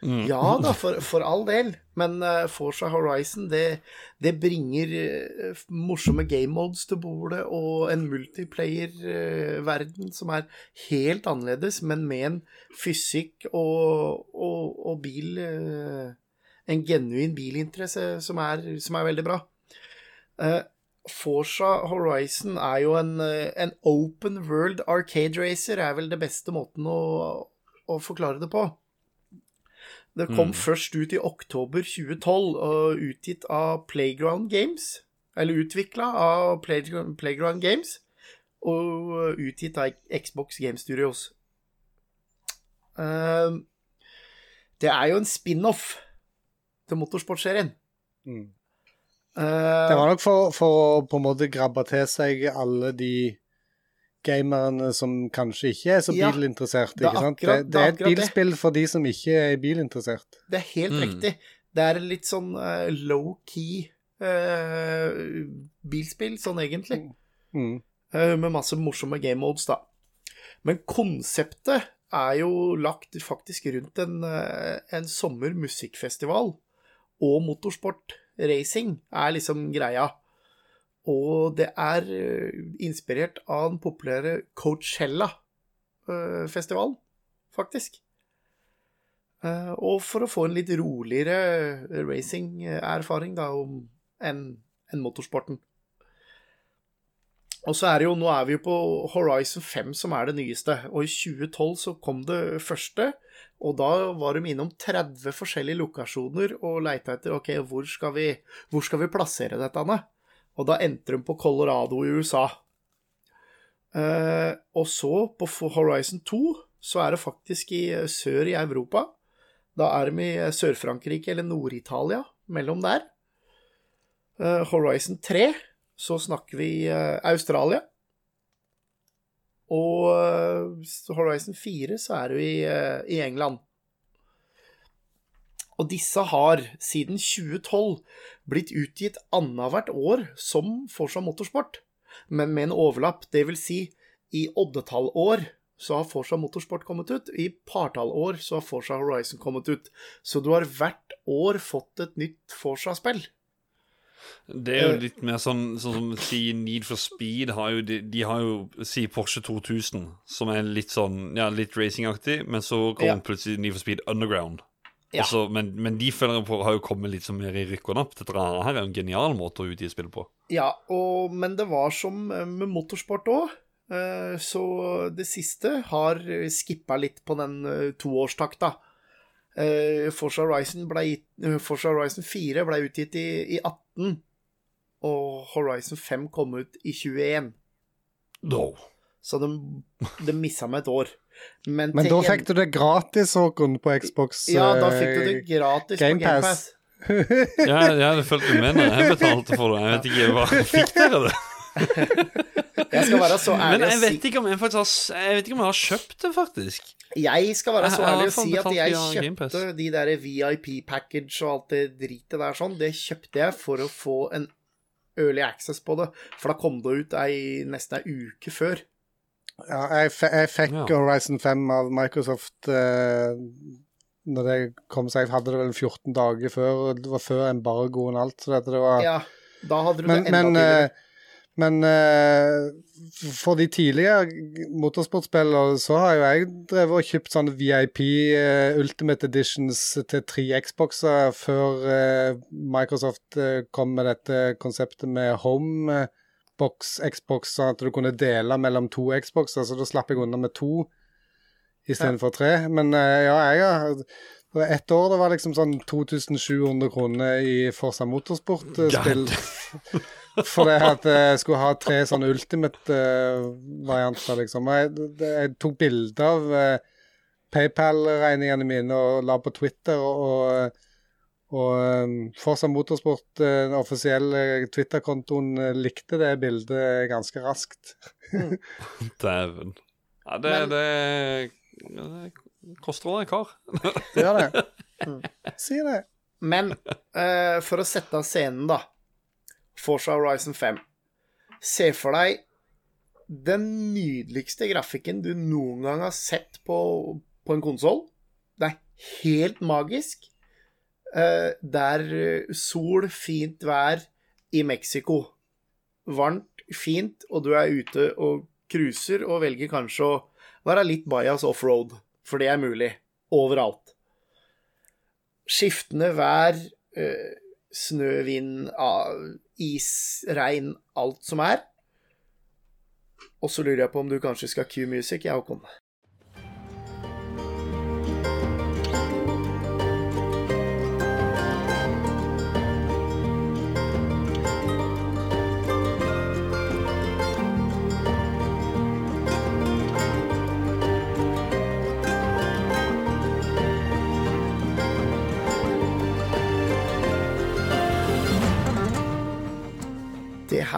S3: Ja da, for, for all del. Men uh, Forza Horizon, det, det bringer eh, morsomme game modes til bordet, og en multiplayer-verden som er helt annerledes, men med en fysikk og, og, og bil eh, En genuin bilinteresse som er, som er veldig bra. Forza Horizon er jo en, eh, en open world arcade racer, er vel det beste måten å, å forklare det på. Det kom
S2: Mm.
S3: først ut i oktober 2012, og utgitt av Playground Games. Eller utvikla av Playground, Playground Games, og utgitt av Xbox Game Studios. Ehm, det er jo en spin-off til motorsportserien.
S4: Mm.
S3: Uh,
S4: Det var nok for, for å på en måte grabbe til seg alle de gamerne som kanskje ikke er så
S3: Ja,
S4: bilinteressert.
S3: det er
S4: ikke sant?
S3: akkurat-
S4: det,
S3: det er
S4: et
S3: det.
S4: bilspill for de som ikke er bilinteressert.
S3: Det er helt
S2: Mm.
S3: riktig. Det er litt sånn uh, low-key uh, bilspill, sånn egentlig.
S4: Mm.
S3: Uh, med masse morsomme game modes, da. Men konseptet er jo lagt faktisk rundt en, en sommermusikkfestival. Og motorsport-racing er liksom greia. Og det er eh, inspirert av den populære Coachella-festivalen, faktisk. Eh, og for å få en litt roligere racing-erfaring da, enn motorsporten. Og så er det jo, nå er vi jo på Horizon 5 som er det nyeste, og i 2012 så kom det første, og da var de innom 30 forskjellige lokasjoner og leita etter ok, hvor skal vi, hvor skal vi plassere dette, Anne? Og da endte de på Colorado i USA. Eh, og så, på Horizon 2, så er det faktisk i eh, sør i Europa. Da er de i eh, Sør-Frankrike eller Nord-Italia, mellom der. Eh, Horizon 3, så snakker vi eh, Australia. Og eh, Horizon 4, så er vi i England. Og disse har siden 2012 blitt utgitt annethvert år som Forsa Motorsport, men med en overlapp. Det vil si, i oddetallår så har Forsa Motorsport kommet ut. I partallår så har Forsa Horizon kommet ut. Så du har hvert år fått et nytt Forsa-spill.
S2: Det er jo litt mer sånn, sånn som si Need for Speed har jo, de, de har jo si Porsche 2000, som er litt sånn Ja, litt racingaktig, men så kommer
S3: Ja.
S2: plutselig Need for Speed Underground.
S3: Ja.
S2: Også, men, men de føler jeg på har jo kommet litt mer i rykk og napp. Dette her er jo en genial måte å utgi spill på.
S3: Ja, og, men det var som eh, med motorsport òg. Så det siste har skippa litt på den eh, toårstakta. Eh, Forza Horizon, ble, eh, Forza Horizon 4 ble utgitt i, i 18, og Horizon 5 kom ut i 21.
S2: No.
S3: Så de, de missa med et år. Men,
S4: Men da fikk du det gratis, Håkon, på Xbox.
S3: Ja, da
S4: eh,
S3: fikk du det gratis
S4: Game
S3: på GamePass.
S4: Pass.
S2: Ja, ja, det fulgte med når jeg betalte for det. Jeg vet ikke hva <laughs> Fikk dere det? <laughs>
S3: Jeg skal være så
S2: Men jeg vet ikke om jeg faktisk har Jeg vet ikke om jeg har kjøpt det, faktisk.
S3: Jeg skal være så ærlig å si at jeg kjøpte de der VIP package og alt det dritet der sånn, det kjøpte jeg for å få en early access på det. For da kom det ut ei, nesten ei uke før.
S4: Ja, jeg, jeg fikk
S2: Ja.
S4: Horizon 5 av Microsoft eh, når det kom seg. Jeg hadde det vel 14 dager før, og det var før embargoen og alt. Så dette, det var
S3: Ja, da hadde du
S4: Men,
S3: det enda
S4: men,
S3: tidligere.
S4: eh, men eh, for de tidligere motorsportspillene så har jo jeg drevet og kjøpt sånne VIP eh, Ultimate Editions til tre Xboxer før eh, Microsoft eh, kom med dette konseptet med Homebox Xbox, sånn at du kunne dele mellom to Xboxer, så da slapp jeg unna med to istedenfor tre. Men eh, ja, jeg har for ett år det var liksom sånn 2700 kroner i Forsa Motorsport-spill. <laughs> Fordi at jeg skulle ha tre sånne Ultimate-varianter, liksom. Jeg, jeg tok bilde av eh, PayPal-regningene mine og la på Twitter. og, og og um, Forsa Motorsport, eh, den offisielle Twitter-kontoen, eh, likte det bildet ganske raskt. <laughs>
S2: Dæven. Ja, det,
S3: Men-
S2: det, det koster hva det kar. <laughs>
S4: Det gjør det. Sier det.
S3: Men uh, for å sette av scenen, da. Forza Horizon 5. Se for deg den nydeligste grafikken du noen gang har sett på, på en konsoll. Det er helt magisk. Eh, det er eh, sol, fint vær i Mexico. Varmt, fint, og du er ute og cruiser og velger kanskje å være litt bajas offroad, for det er mulig. Overalt skiftende vær, eh, snø, vind, ah, is, regn, alt som er. Og så lurer jeg på om du kanskje skal cue music, jeg, Håkon.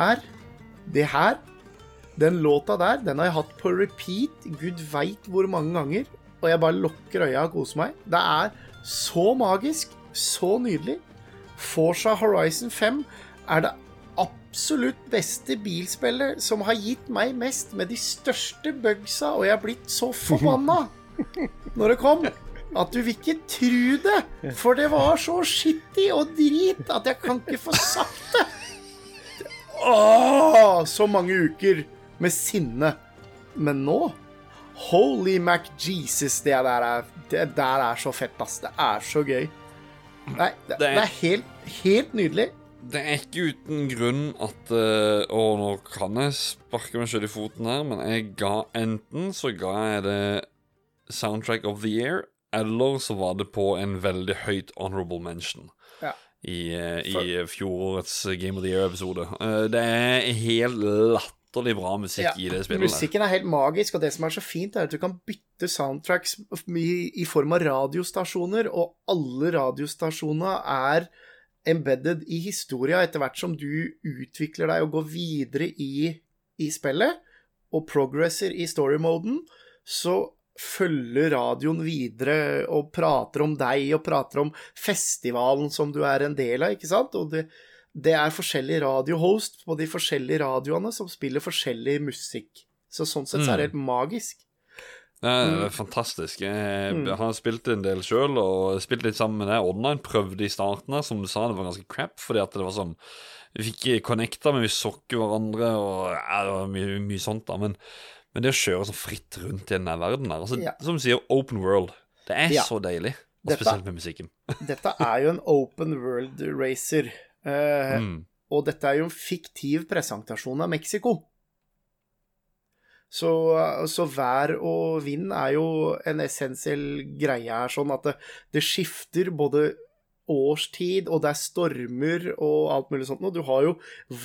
S3: Her, det her, den låta der, den har jeg hatt på repeat gud veit hvor mange ganger. Og jeg bare lukker øya og koser meg. Det er så magisk, så nydelig. Forsa Horizon 5 er det absolutt beste bilspillet som har gitt meg mest med de største bugsa, og jeg har blitt så forbanna <laughs> når det kom. At du vil ikke tru det, for det var så skittig og drit at jeg kan ikke få sagt det. Åh, så mange uker med sinne. Men nå Holy Mac Jesus, det der er, det der er så fett, ass. Det er så gøy. Nei, det,
S2: Det er-
S3: det er helt, helt nydelig.
S2: Det er ikke uten grunn at eh, Og nå kan jeg sparke meg selv i foten her, men jeg ga enten så ga jeg det Soundtrack of the Year, eller så var det på en veldig høyt honorable mention. I, eh, i fjorårets Game of the Year-episode. Eh, det er helt latterlig bra musikk
S3: Ja,
S2: i det spillet.
S3: Musikken er helt magisk, og det som er så fint, er at du kan bytte soundtracks i, i form av radiostasjoner, og alle radiostasjonene er embedded i historia etter hvert som du utvikler deg og går videre i, i spillet, og progresser i story-moden, så følger radioen videre og prater om deg og prater om festivalen som du er en del av, ikke sant? Og det, det er forskjellige radiohost på de forskjellige radioene som spiller forskjellig musikk. Så sånn sett så er det helt magisk.
S2: Det er fantastisk. Jeg har spilt en del sjøl, og spilt litt sammen med deg online. Prøvde i starten her, som du sa, det var ganske crap, fordi at det var sånn Vi fikk connecta, men vi så hverandre, og ja, det var mye, mye sånt, da. Men, men det å kjøre så fritt rundt i den verden her, altså,
S3: Ja.
S2: som du sier, open world, det er
S3: Ja.
S2: så deilig. Og
S3: Dette-
S2: spesielt med musikken. <laughs>
S3: Dette er jo en open world racer. eh,
S2: Mm.
S3: Og dette er jo en fiktiv presentasjon av Mexico. Så, så vær og vind er jo en essensiell greie her, sånn at det, det skifter både årstid, og det er stormer og alt mulig sånt noe. Du har jo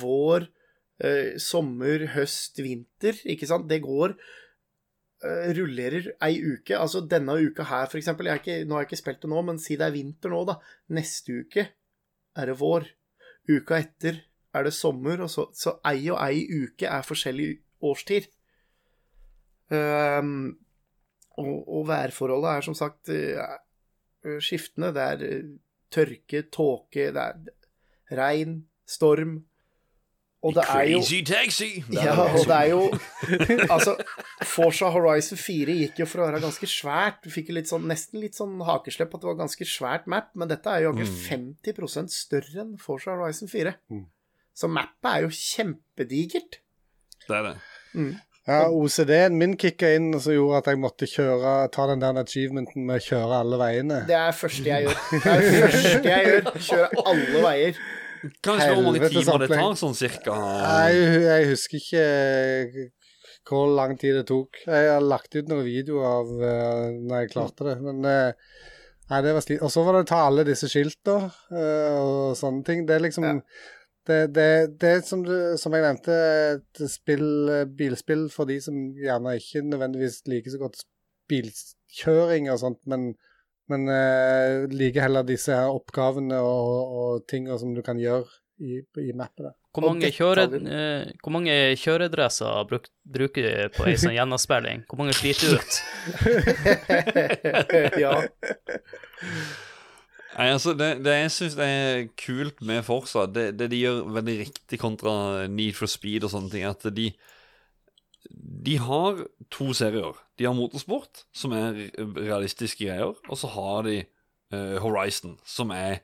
S3: vår, eh, sommer, høst, vinter, ikke sant? Det går eh, rullerer ei uke. Altså denne uka her, for eksempel. Ikke, nå har jeg ikke spilt det nå, men si det er vinter nå, da. Neste uke er det vår. Uka etter er det sommer, og så, så ei og ei uke er forskjellig årstid. Um, og, og værforholdet er som sagt eh, skiftende. Det er eh, tørke, tåke, det er regn, storm. Og det er jo
S2: Crazy taxi!
S3: Ja, og det er jo <laughs> Altså, Forsa Horizon 4 gikk jo for å være ganske svært. Du fikk jo litt sånn, nesten litt sånn hakeslepp at det var ganske svært map, men dette er jo akkurat 50% større enn Forsa Horizon 4. Så mappet er jo kjempedigert.
S2: Det er det.
S4: Ja, OCD-en min kicka inn, og så gjorde at jeg måtte kjøre, ta den der achievementen med å kjøre alle veiene.
S3: Det er det første jeg gjør. Det er det første jeg gjør. Kjøre alle veier.
S2: Kan jeg spørre hvor mange timer det tar, sånn cirka?
S4: Jeg, jeg husker ikke eh, hvor lang tid det tok. Jeg har lagt ut noen videoer av uh, når jeg klarte det, men uh, Nei, det var slit. Og så var det å ta alle disse skiltene uh, og sånne ting. Det er liksom
S3: Ja.
S4: Det, det, det er som, du, som jeg nevnte, et spill, bilspill for de som gjerne ikke nødvendigvis liker så godt bilkjøring og sånt, men, men uh, liker heller disse her oppgavene og, og tingene som du kan gjøre i, i mappene.
S1: Hvor mange, kjøre, eh, hvor mange kjøredresser bruk, bruker du på ei sånn <laughs> gjennomspilling? Hvor mange sliter du ut? <laughs>
S3: ja.
S2: Nei, altså, det, det jeg syns er kult med Forsa, det, det de gjør veldig riktig kontra Need for Speed og sånne ting, at de De har to serier. De har Motorsport, som er realistiske greier, og så har de uh, Horizon, som er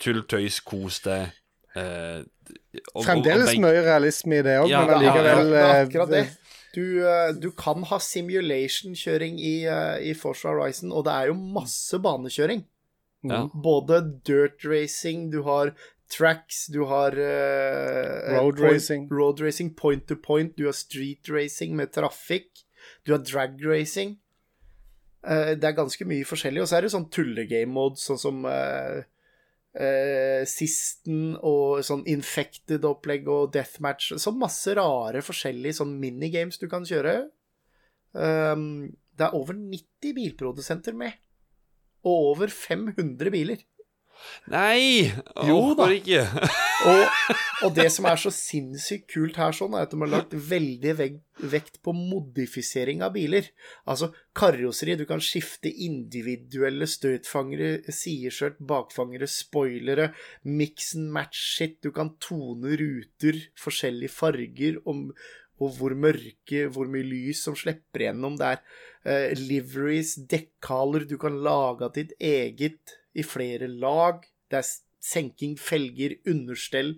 S2: tull, tøys, kos deg. eh, og-
S4: Fremdeles mye realisme i det òg,
S2: Ja,
S4: men allikevel
S3: er
S4: ja,
S3: akkurat det. Du, eh, du kan ha simulation-kjøring i, eh, i Forza Horizon, og det er jo masse banekjøring.
S2: Ja.
S3: Både dirt racing, du har tracks, du har uh,
S4: Road
S3: point,
S4: racing.
S3: road racing point to point, du har street racing med trafikk, du har drag racing. Uh, det er ganske mye forskjellig. Og så er det sånn tullegame mode, sånn som uh, Sisten og sånn infected-opplegg og deathmatch. Så masse rare forskjellige sånn minigames du kan kjøre. Um, det er over 90 bilprodusenter med. Og over 500 biler.
S2: Nei! Orker ikke.
S3: Og, <laughs> og det som er så sinnssykt kult her, sånn, er at de har lagt veldig vekt, på modifisering av biler. Altså karosseri. Du kan skifte individuelle støtfangere, sideskjørt, bakfangere, spoilere, mix and match shit. Du kan tone ruter, forskjellige farger, om, og hvor mørke, hvor mye lys som slipper gjennom. Det er eh, liveries, dekkaler du kan lage av ditt eget i flere lag. Det er senking, felger, understell.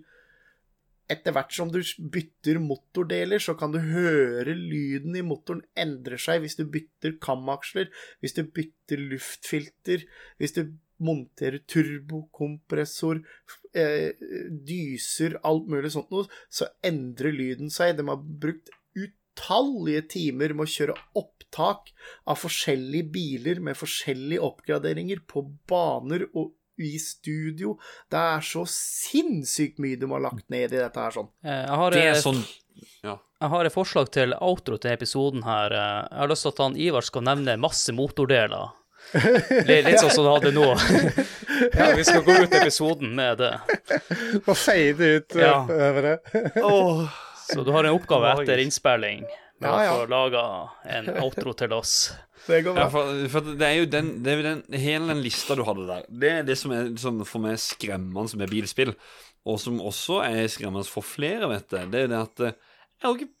S3: Etter hvert som du bytter motordeler, så kan du høre lyden i motoren endre seg hvis du bytter kamaksler, hvis du bytter luftfilter, hvis du monterer turbokompressor, eh, dyser, alt mulig sånt noe, så endrer lyden seg. De har brukt utallige timer med å kjøre opptak av forskjellige biler med forskjellige oppgraderinger på baner og i studio. Det er så sinnssykt mye de har lagt ned i dette her sånn.
S1: Eh, Jeg har,
S2: Det er
S1: et-
S2: sånn Ja.
S1: jeg har et forslag til outro til episoden her. Eh, Jeg har lyst til at han Ivar skal nevne masse motordeler. <laughs> Litt, litt sånn som du hadde nå. <laughs> ja, vi skal gå ut episoden med det.
S4: Og fade ut
S1: Ja.
S4: over det.
S1: Så du har en oppgave etter innspilling med
S3: Ja, ja.
S1: å få laga en outro til oss. <laughs>
S3: Det går
S2: Ja, for, for det er jo den, det er jo den Hele den lista du hadde der, det er det som er sånn for meg skremmende med bilspill. Og som også er skremmende for flere, vet du. Det er det at eh, jeg har ikke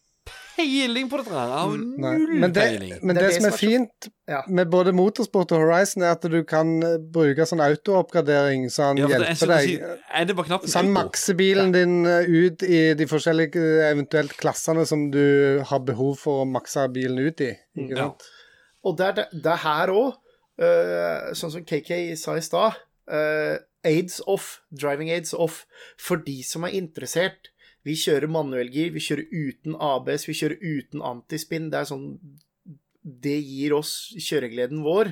S2: peiling på dette. Jeg har null
S4: Men det,
S2: peiling.
S4: men
S3: Det
S4: det,
S3: det
S4: som er fint
S3: Ja.
S4: med både motorsport og Horizon, er at du kan eh, bruke sånn autooppgradering så han
S2: Ja, er,
S4: hjelper deg.
S2: si, er det bare knappen
S4: Så han makser bilen din eh, ut i de forskjellige eh, eventuelt klassene som du har behov for å makse bilen ut i. Ikke
S2: Ja.
S4: sant?
S3: Og det er, det, er her òg, sånn som KK sa i stad, eh, aids off, driving aids off, for de som er interessert. Vi kjører manuellgir, vi kjører uten ABS, vi kjører uten antispinn. Det er sånn Det gir oss kjøregleden vår.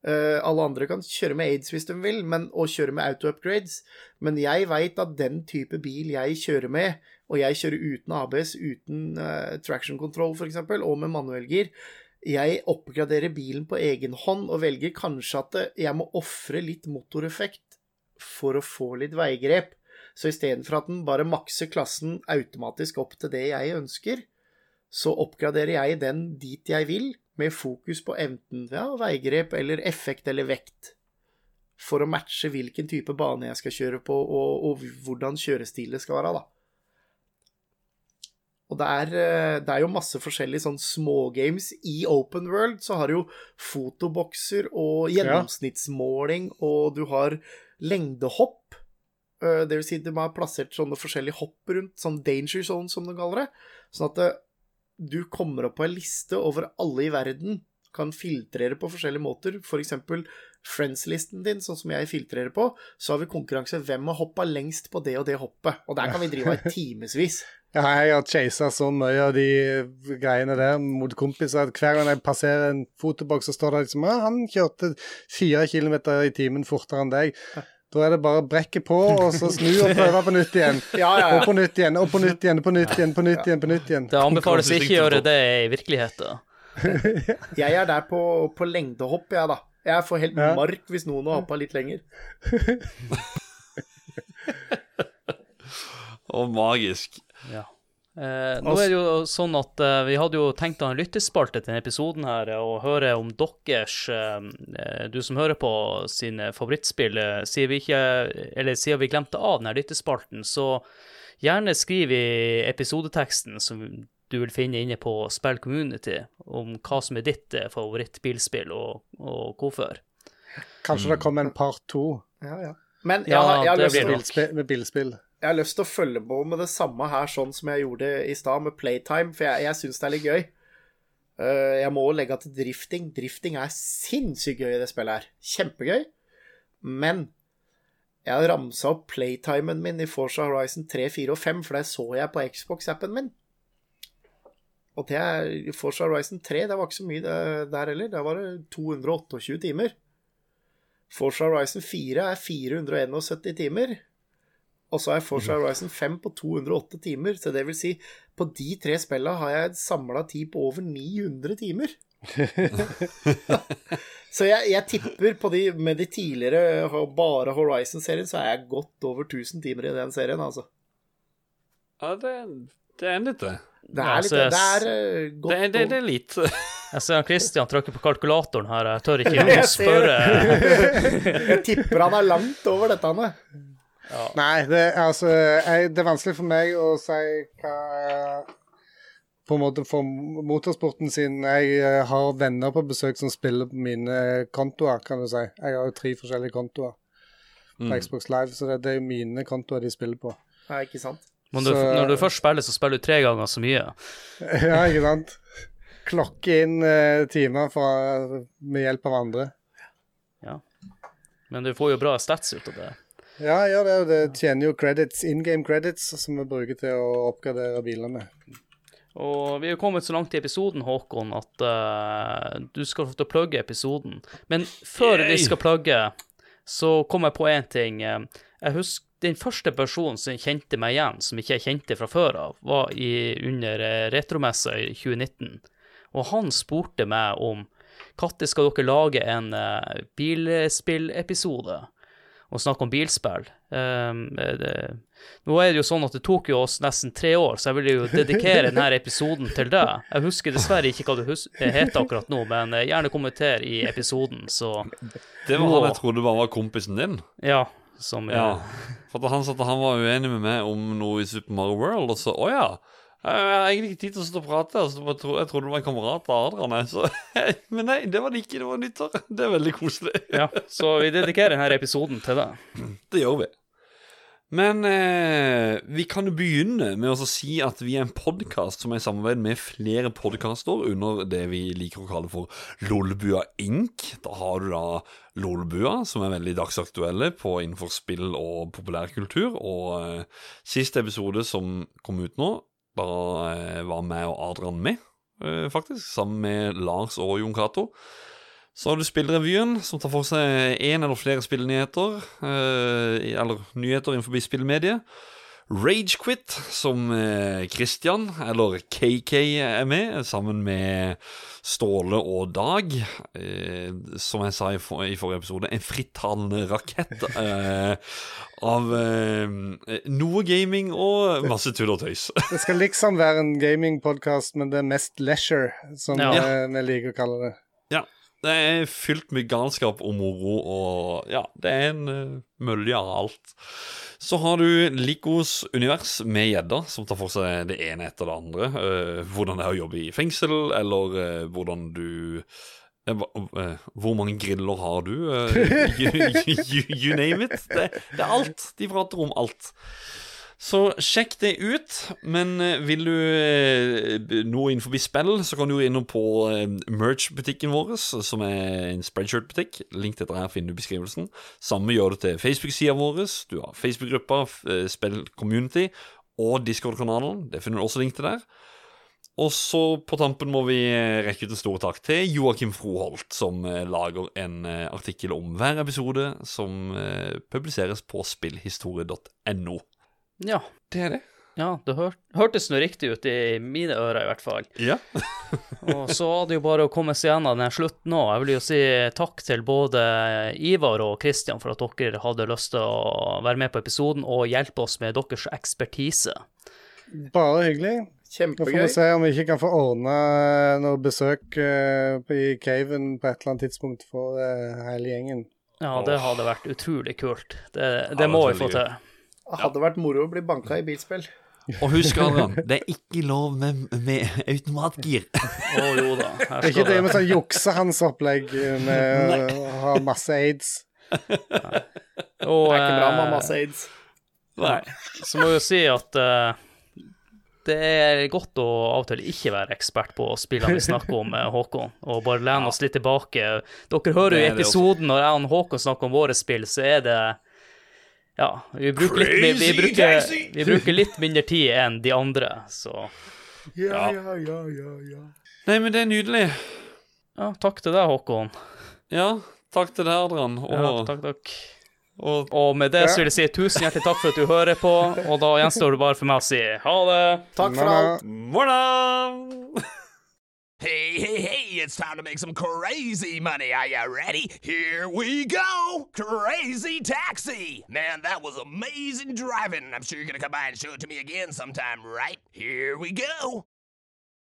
S3: Uh, alle andre kan kjøre med aids hvis de vil, men, og kjøre med auto-upgrades. Men jeg veit at den type bil jeg kjører med, og jeg kjører uten ABS, uten uh, traction control f.eks., og med manuellgir, jeg oppgraderer bilen på egen hånd og velger kanskje at jeg må ofre litt motoreffekt for å få litt veigrep. Så istedenfor at den bare makser klassen automatisk opp til det jeg ønsker, så oppgraderer jeg den dit jeg vil, med fokus på enten ja, veigrep eller effekt eller vekt. For å matche hvilken type bane jeg skal kjøre på, og, og hvordan kjørestilet skal være, da. Og det er, eh, det er jo masse forskjellige sånn smågames. I Open World så har du jo fotobokser og gjennomsnittsmåling, og du har lengdehopp. Eh, Det vil si de har plassert sånne forskjellige hopp rundt, sånn danger zone som de kaller det. Sånn at det, du kommer opp på en liste over alle i verden, kan filtrere på forskjellige måter. For eksempel friends-listen din, sånn som jeg filtrerer på, så har vi konkurranse hvem har hoppa lengst på det og det hoppet. Og der kan vi drive i <laughs> timevis.
S4: Ja, jeg har chasa så mye av de greiene der mot kompiser at hver gang jeg passerer en fotoboks, så står det liksom ah, han kjørte fire kilometer i timen fortere enn deg. Da er det bare å brekke på, og så snu og prøve på nytt igjen.
S3: Ja, ja,
S4: Og på nytt igjen, og på nytt igjen, på nytt igjen, på nytt igjen. på nytt igjen.
S1: Det anbefales ikke å gjøre det i virkeligheten. <laughs>
S3: Jeg er der på, på lengdehopp, jeg, da. Jeg får helt
S4: Ja.
S3: mark hvis noen har hoppa litt lenger. <laughs>
S2: Og magisk.
S1: Ja. Eh, nå er det jo sånn at eh, vi hadde jo tenkt å ha en lyttespalte til denne episoden her, og høre om deres, eh, eh, du som hører på, sine favorittspill. sier Siden vi ikke, eller siden vi glemte av denne lyttespalten, så gjerne skriv i episodeteksten som du vil finne inne på Spill Community, om hva som er ditt eh, favorittbilspill, og, og hvorfor.
S4: Kanskje det kommer en part to
S3: Ja, ja. Men jeg,
S1: Ja,
S3: har, jeg, har lyst til,
S4: bilspill.
S3: Jeg har lyst til å følge på med det samme her, sånn som jeg gjorde i stad, med playtime, for jeg, jeg syns det er litt gøy. Uh, jeg må legge til drifting. Drifting er sinnssykt gøy i det spillet her. Kjempegøy. Men jeg har ramsa opp playtimen min i Forza Horizon 3, 4 og 5, for det så jeg på Xbox-appen min. Og det er Forza Horizon 3, det var ikke så mye der heller. Der var det 228 timer. Forza Horizon 4 er 471 timer. Og så er Forza Horizon 5 på 208 timer. Så det vil si, på de tre spillene har jeg samla tid på over 900 timer. <laughs> så jeg, jeg tipper på de med de tidligere bare Horizon-serien, så er jeg godt over 1000 timer i den serien, altså.
S2: Ja, det, det er litt det.
S3: Det er litt Det er eh, godt
S2: Det, det, det er litt <laughs>
S1: Jeg ser Christian trykker på kalkulatoren her, jeg tør ikke <laughs> å spørre.
S3: Jeg tipper han er langt over dette, Anne.
S4: Nei, det, altså, jeg, det er vanskelig for meg å si hva På en måte for motorsporten sin Jeg eh, har venner på besøk som spiller på mine kontoer, kan du si. Jeg har jo tre forskjellige kontoer på
S2: Mm.
S4: Xbox Live, så det, det er jo mine kontoer de spiller på.
S3: Nei, ikke sant?
S1: Men du,
S4: Så-
S1: når du først spiller, så spiller du tre ganger så mye. <laughs>
S4: ja, ikke sant? Klokke inn uh, timer fra, med hjelp av andre.
S1: Men du får jo bra stats ut av det.
S4: Ja, gjør det, det tjener jo credits, in game credits, som vi bruker til å oppgradere bilene.
S1: Og vi er jo kommet så langt i episoden, Håkon, at uh, du skal få til å plugge episoden. Men før
S2: Yay!
S1: vi skal plugge, så kom jeg på én ting. Eh, Jeg husker den første personen som kjente meg igjen, som ikke jeg kjente fra før av, var i, under eh, retromessa i 2019. Og han spurte meg om når skal dere lage en uh, bilspillepisode og snakke om bilspill. Um, det, nå er det jo sånn at det tok jo oss nesten tre år, så jeg vil jo dedikere denne episoden til deg. Jeg husker dessverre ikke hva du heter akkurat nå, men eh, gjerne kommenter i episoden, så
S2: Det var han jeg trodde bare var kompisen din.
S1: ja. Som,
S2: Ja. For han sa at han var uenig med meg om noe i Super Mario World, og så Å ja. Jeg har egentlig ikke tid til å stå og prate. Altså, jeg, trodde, jeg trodde det var en kamerat av Adrian. Så. <laughs> Men nei, det var det ikke. Det var nyttår. Det er veldig koselig.
S1: Ja, så vi dedikerer denne episoden til deg.
S2: Det gjør vi. Men eh, vi kan jo begynne med å si at vi er en podkast som er i samarbeid med flere podkaster under det vi liker å kalle for Lolbua Inc. Da har du da Lolbua, som er veldig dagsaktuelle på innenfor spill og populærkultur. Og eh, siste episode som kom ut nå, da eh, var meg og Adrian med, eh, faktisk. Sammen med Lars og Jon Cato. Så har du Spillrevyen, som tar for seg én eller flere spillnyheter. Eh, eller nyheter innenfor spillmediet. Ragequit, som eh, Christian, eller KK, er med, sammen med Ståle og Dag. Eh, som jeg sa i, for, i forrige episode, en frittalende rakett eh, av eh, noe gaming og masse tull og tøys. <laughs>
S4: Det skal liksom være en gamingpodkast, men det er mest leisure, som
S1: Ja.
S4: eh, liker å kalle det.
S2: Ja. Det er fylt med galskap og moro, og ja, det er en uh, mølje av alt. Så har du Likos univers med gjedda, som tar for seg det ene etter det andre. Uh, hvordan det er å jobbe i fengsel, eller uh, hvordan du uh, Hvor mange griller har du? <laughs> You, you, you name it. Det, det er alt. De prater om alt. Så sjekk det ut. Men eh, vil du eh, noe innenfor spill, så kan du gå innom på eh, merch-butikken vår, som er en spreadshirt-butikk. Link til dette her finner du i beskrivelsen. Samme gjør du til Facebook-sida vår. Du har Facebook-gruppa, f- eh, Spill Community og Discord-kanalen. Det finner du også link til der. Og så på tampen må vi rekke ut en stor takk til Joakim Froholt, som lager en artikkel om hver episode, som publiseres på spillhistorie.no.
S1: Ja,
S2: Det er det.
S1: ja det hør, hørtes nå riktig ut i mine ører, i hvert fall.
S2: Ja. <laughs>
S1: Og så var det jo bare å komme seg gjennom den slutten nå. Jeg vil jo si takk til både Ivar og Kristian for at dere hadde lyst til å være med på episoden og hjelpe oss med deres ekspertise.
S4: Bare hyggelig. Kjempegøy. Nå får vi se om vi ikke kan få ordna noe besøk eh, i caven på et eller annet tidspunkt for eh, hele gjengen.
S1: Ja, det hadde vært utrolig kult. Det, det må vi få til.
S3: Hadde vært moro å bli banka i bilspill.
S2: Og husk, Adrian, det er ikke lov med, med automatgir.
S1: Å jo da. Her
S4: Det er ikke det med sånn juksehansopplegg med å ha masse aids.
S1: Og
S3: Det er ikke bra med
S1: eh,
S3: masse aids.
S2: Nei.
S1: så må vi jo si at uh, det er godt å av og til ikke være ekspert på spillene vi snakker om, Håkon, og bare lene oss litt tilbake. Dere hører jo i episoden når jeg og Håkon snakker om våre spill, så er det Ja, vi bruker, litt, vi, vi, bruker, vi bruker litt mindre tid enn de andre, så
S3: Ja, ja, ja, ja, ja.
S2: Nei, men det er nydelig.
S1: ja, takk til deg, Håkon.
S2: Ja, takk til deg, Adrian. Og,
S1: Ja, takk, takk.
S2: og
S1: Og med det så vil jeg si tusen hjertelig takk for at du hører på, og da gjenstår det bare for meg å si ha det.
S3: Takk for alt.
S2: morgen!
S5: Hey, hey, hey, it's time to make some crazy money. Are you ready? Here we go! Crazy Taxi! Man, that was amazing driving. I'm sure you're gonna come by and show it to me again sometime, right? Here we go!